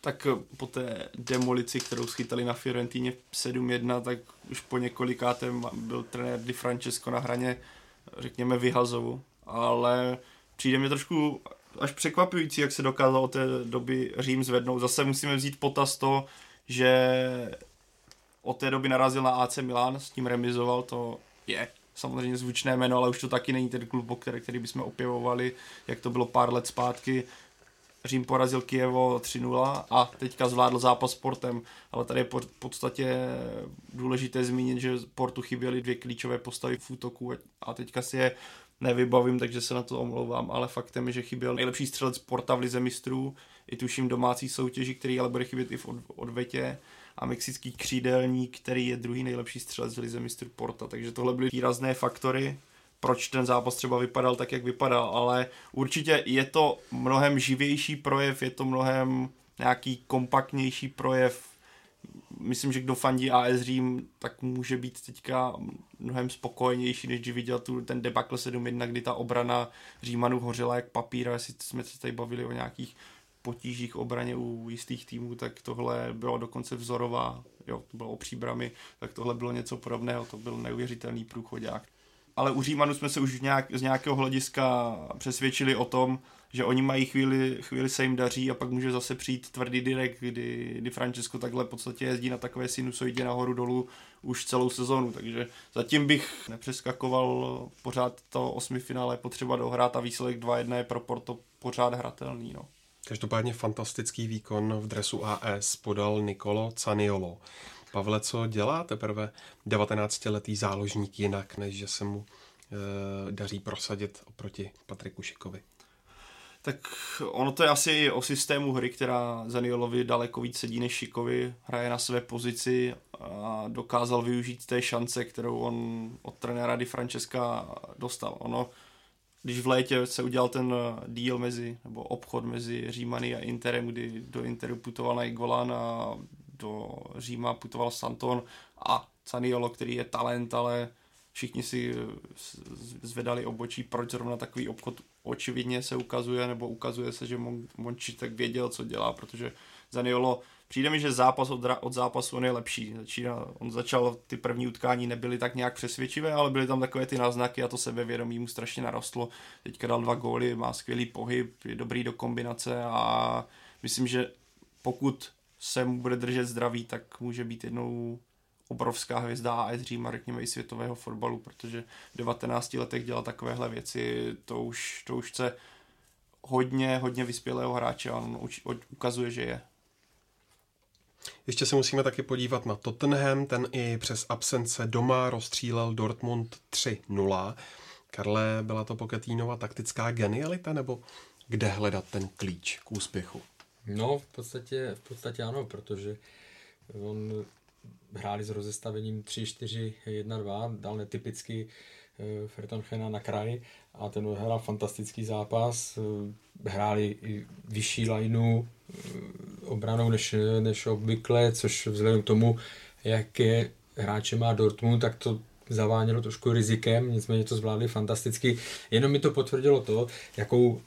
Tak eh, po té demolici, kterou schytali na Fiorentíně 7-1, tak už po několikátém byl trenér Di Francesco na hraně, řekněme, vyhazovu. Ale přijde mi trošku až překvapující, jak se dokázal od té doby Řím zvednout. Zase musíme vzít potaz to, že od té doby narazil na AC Milan, s tím remizoval, to je samozřejmě zvučné jméno, ale už to taky není ten klub, který, který bychom opěvovali, jak to bylo pár let zpátky. Řím porazil Kijevo 3-0 a teďka zvládl zápas s Portem, ale tady je v podstatě důležité zmínit, že Portu chyběly dvě klíčové postavy v útoku a teďka si je nevybavím, takže se na to omlouvám, ale faktem je, že chyběl nejlepší střelec Porta v lize mistrů, i tuším domácí soutěži, který ale bude chybět i v odvetě a mexický křídelník, který je druhý nejlepší střelec v lize mistr Porta. Takže tohle byly výrazné faktory, proč ten zápas třeba vypadal tak, jak vypadal, ale určitě je to mnohem živější projev, je to mnohem nějaký kompaktnější projev. Myslím, že kdo fandí AS Řím, tak může být teďka mnohem spokojenější, než když viděl tu, ten debakl 7-1, kdy ta obrana Římanů hořela jak papír, jestli jsme se tady bavili o nějakých potížích obraně u jistých týmů, tak tohle bylo dokonce vzorová, jo, to bylo o příbramy, tak tohle bylo něco podobného, to byl neuvěřitelný průchodák. Ale u Římanu jsme se už nějak, z nějakého hlediska přesvědčili o tom, že oni mají chvíli, chvíli se jim daří a pak může zase přijít tvrdý direk, kdy, kdy Francesco takhle v podstatě jezdí na takové sinusoidě nahoru dolů už celou sezonu, takže zatím bych nepřeskakoval pořád to osmi finále potřeba dohrát a výsledek 2-1 je pro Porto pořád hratelný. No. Každopádně fantastický výkon v dresu AS podal Nicolo Caniolo. Pavle, co dělá teprve 19-letý záložník jinak, než že se mu e, daří prosadit oproti Patriku Šikovi? Tak ono to je asi o systému hry, která Zaniolovi daleko víc sedí než Šikovi. Hraje na své pozici a dokázal využít té šance, kterou on od trenéra Di Francesca dostal. Ono když v létě se udělal ten eh, deal mezi, nebo obchod mezi Římany a Interem, kdy do Interu putoval na Golan a do Říma putoval Santon a Caniolo, který je talent, ale všichni si zvedali obočí, proč zrovna takový obchod očividně se ukazuje, nebo ukazuje se, že Monči tak věděl, co dělá, protože Zaniolo Přijde mi, že zápas od, od zápasu on je lepší. Začíná, on začal, ty první utkání nebyly tak nějak přesvědčivé, ale byly tam takové ty náznaky a to sebevědomí mu strašně narostlo. Teďka dal dva góly, má skvělý pohyb, je dobrý do kombinace a myslím, že pokud se mu bude držet zdraví, tak může být jednou obrovská hvězda AS Říma, řekněme i světového fotbalu, protože v 19 letech dělat takovéhle věci, to už, to už chce hodně, hodně vyspělého hráče a on ukazuje, že je. Ještě se musíme taky podívat na Tottenham, ten i přes absence doma rozstřílel Dortmund 3-0. Karle, byla to Poketínova taktická genialita, nebo kde hledat ten klíč k úspěchu? No, v podstatě, v podstatě ano, protože on hráli s rozestavením 3-4-1-2, dal netypicky eh, Fertonchena na kraj a ten hrál fantastický zápas. Hráli i vyšší lineu, eh, obranou než, než obvykle, což vzhledem k tomu, jaké hráče má Dortmund, tak to zavánělo trošku rizikem, nicméně to zvládli fantasticky. Jenom mi to potvrdilo to, jakou uh,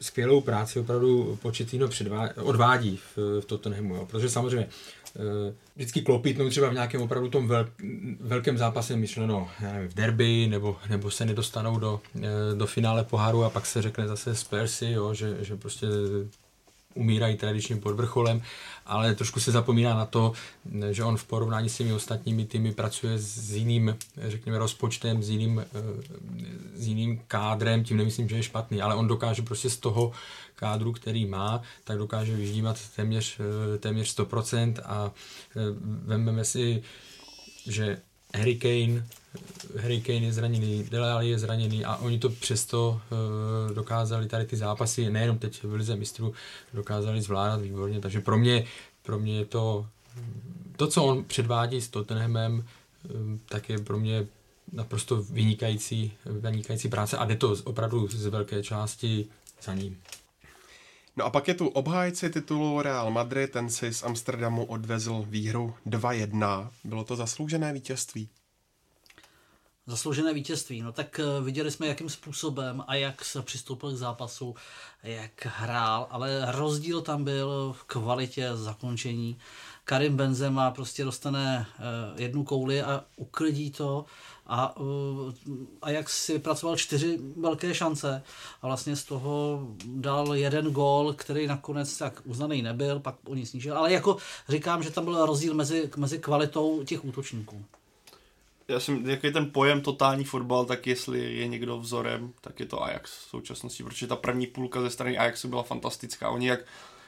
skvělou práci opravdu Početino odvádí v, v Tottenhamu. Jo. Protože samozřejmě vždycky klopitnou třeba v nějakém opravdu tom vel, velkém zápase myšleno nevím, v derby, nebo, nebo se nedostanou do, uh, do finále poháru a pak se řekne zase Spursy, jo, že, že prostě umírají tradičním pod vrcholem, ale trošku se zapomíná na to, že on v porovnání s těmi ostatními týmy pracuje s jiným, řekněme, rozpočtem, s jiným, s jiným kádrem, tím nemyslím, že je špatný, ale on dokáže prostě z toho kádru, který má, tak dokáže vyždímat téměř, téměř 100% a e, vezmeme si, že Harry Kane, Harry Kane je zraněný, Dele je zraněný a oni to přesto uh, dokázali tady ty zápasy, nejenom teď v Lize mistrů, dokázali zvládat výborně, takže pro mě, pro mě je to, to, co on předvádí s Tottenhamem, uh, tak je pro mě naprosto vynikající, vynikající práce a jde to opravdu z velké části za ním. No a pak je tu obhájci titulu Real Madrid, ten si z Amsterdamu odvezl výhru 2-1. Bylo to zasloužené vítězství? Zasloužené vítězství. No tak eh, viděli jsme, jakým způsobem a jak se přistoupil k zápasu, jak hrál, ale rozdíl tam byl v kvalitě zakončení. Karim Benzema prostě dostane eh, jednu kouli a uklidí to a, uh, a jak si vypracoval čtyři velké šance a vlastně z toho dal jeden gól, který nakonec tak uznaný nebyl, pak o nic snížil, ale jako říkám, že tam byl rozdíl mezi, mezi kvalitou těch útočníků. Já jsem, jak je ten pojem totální fotbal, tak jestli je někdo vzorem, tak je to Ajax v současnosti, protože ta první půlka ze strany Ajaxu byla fantastická. Oni jak,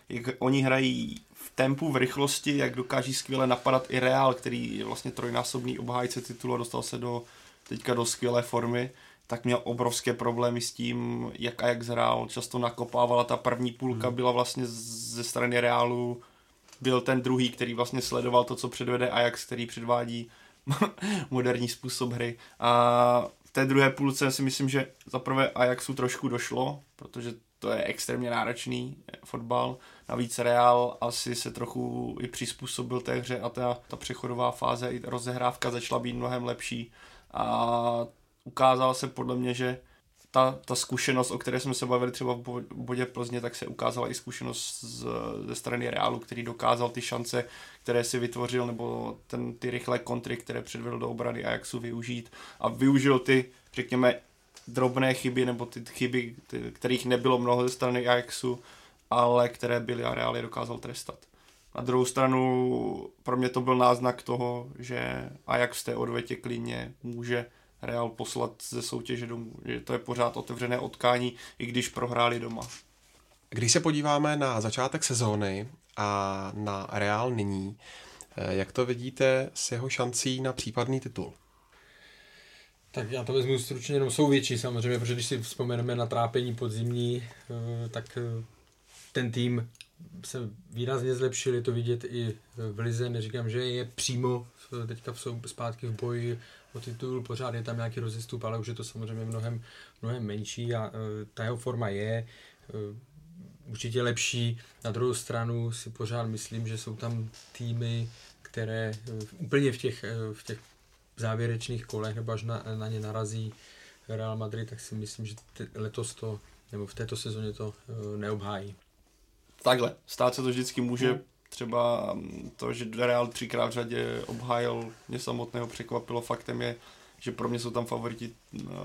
jak oni hrají v tempu, v rychlosti, jak dokáží skvěle napadat i Real, který je vlastně trojnásobný obhájce titulu a dostal se do teďka do skvělé formy, tak měl obrovské problémy s tím, jak Ajax hrál, často nakopávala, ta první půlka hmm. byla vlastně ze strany Realu, byl ten druhý, který vlastně sledoval to, co předvede Ajax, který předvádí moderní způsob hry. A v té druhé půlce si myslím, že zaprvé Ajaxu trošku došlo, protože to je extrémně náročný fotbal. Navíc Real asi se trochu i přizpůsobil té hře a ta, ta přechodová fáze i rozehrávka začala být mnohem lepší a ukázalo se podle mě, že ta, ta zkušenost, o které jsme se bavili třeba v bodě Plzně, tak se ukázala i zkušenost z, ze strany Realu, který dokázal ty šance, které si vytvořil, nebo ten, ty rychlé kontry, které předvedl do obrany Ajaxu využít a využil ty, řekněme, drobné chyby, nebo ty chyby, ty, kterých nebylo mnoho ze strany Ajaxu, ale které byly a Real je dokázal trestat. Na druhou stranu pro mě to byl náznak toho, že Ajax v té odvetě klidně může Real poslat ze soutěže domů, že to je pořád otevřené otkání, i když prohráli doma. Když se podíváme na začátek sezóny a na Real nyní, eh, jak to vidíte s jeho šancí na případný titul? Tak já to vezmu stručně, jenom jsou větší samozřejmě, protože když si vzpomeneme na trápení podzimní, eh, tak eh, ten tým se výrazně zlepšil, je to vidět i v Lize, neříkám, že je přímo teďka v zpátky v boji o titul, pořád je tam nějaký rozestup, ale už je to samozřejmě mnohem, mnohem menší a uh, ta jeho forma je. Uh, určitě lepší. Na druhou stranu si pořád myslím, že jsou tam týmy, které úplně v těch, v těch závěrečných kolech nebo až na, na ně narazí Real Madrid, tak si myslím, že letos to, nebo v této sezóně to neobhájí. Takhle, stát se to vždycky může, hmm. třeba to, že Real třikrát v řadě obhájil, mě samotného překvapilo, faktem je, že pro mě jsou tam favoriti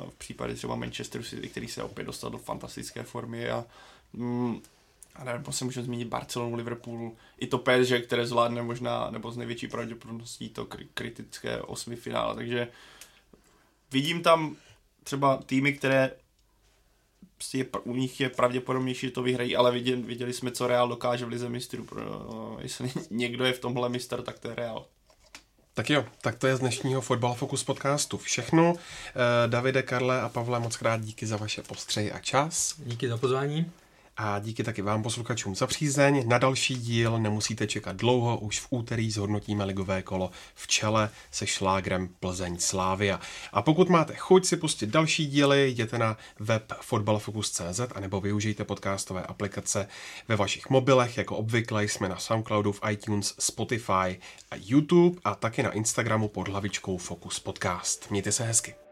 v případě třeba Manchesteru City, který se opět dostal do fantastické formy a mm, a nevím, prostě můžeme zmínit Barcelonu, Liverpool, i to PSG, které zvládne možná, nebo z největší pravděpodobností to kritické osmi finále, takže vidím tam třeba týmy, které je, u nich je pravděpodobnější, že to vyhrají, ale viděli, viděli jsme, co Real dokáže v Lize mistrů. Pro, jestli někdo je v tomhle mistr, tak to je Real. Tak jo, tak to je z dnešního Fotbal Focus podcastu všechno. Eh, Davide, Karle a Pavle, moc krát díky za vaše postřeji a čas. Díky za pozvání. A díky taky vám posluchačům za přízeň. Na další díl nemusíte čekat dlouho, už v úterý zhodnotíme ligové kolo v čele se šlágrem Plzeň Slávia. A pokud máte chuť si pustit další díly, jděte na web fotbalfocus.cz a nebo využijte podcastové aplikace ve vašich mobilech. Jako obvykle jsme na Soundcloudu, v iTunes, Spotify a YouTube a taky na Instagramu pod hlavičkou Focus Podcast. Mějte se hezky.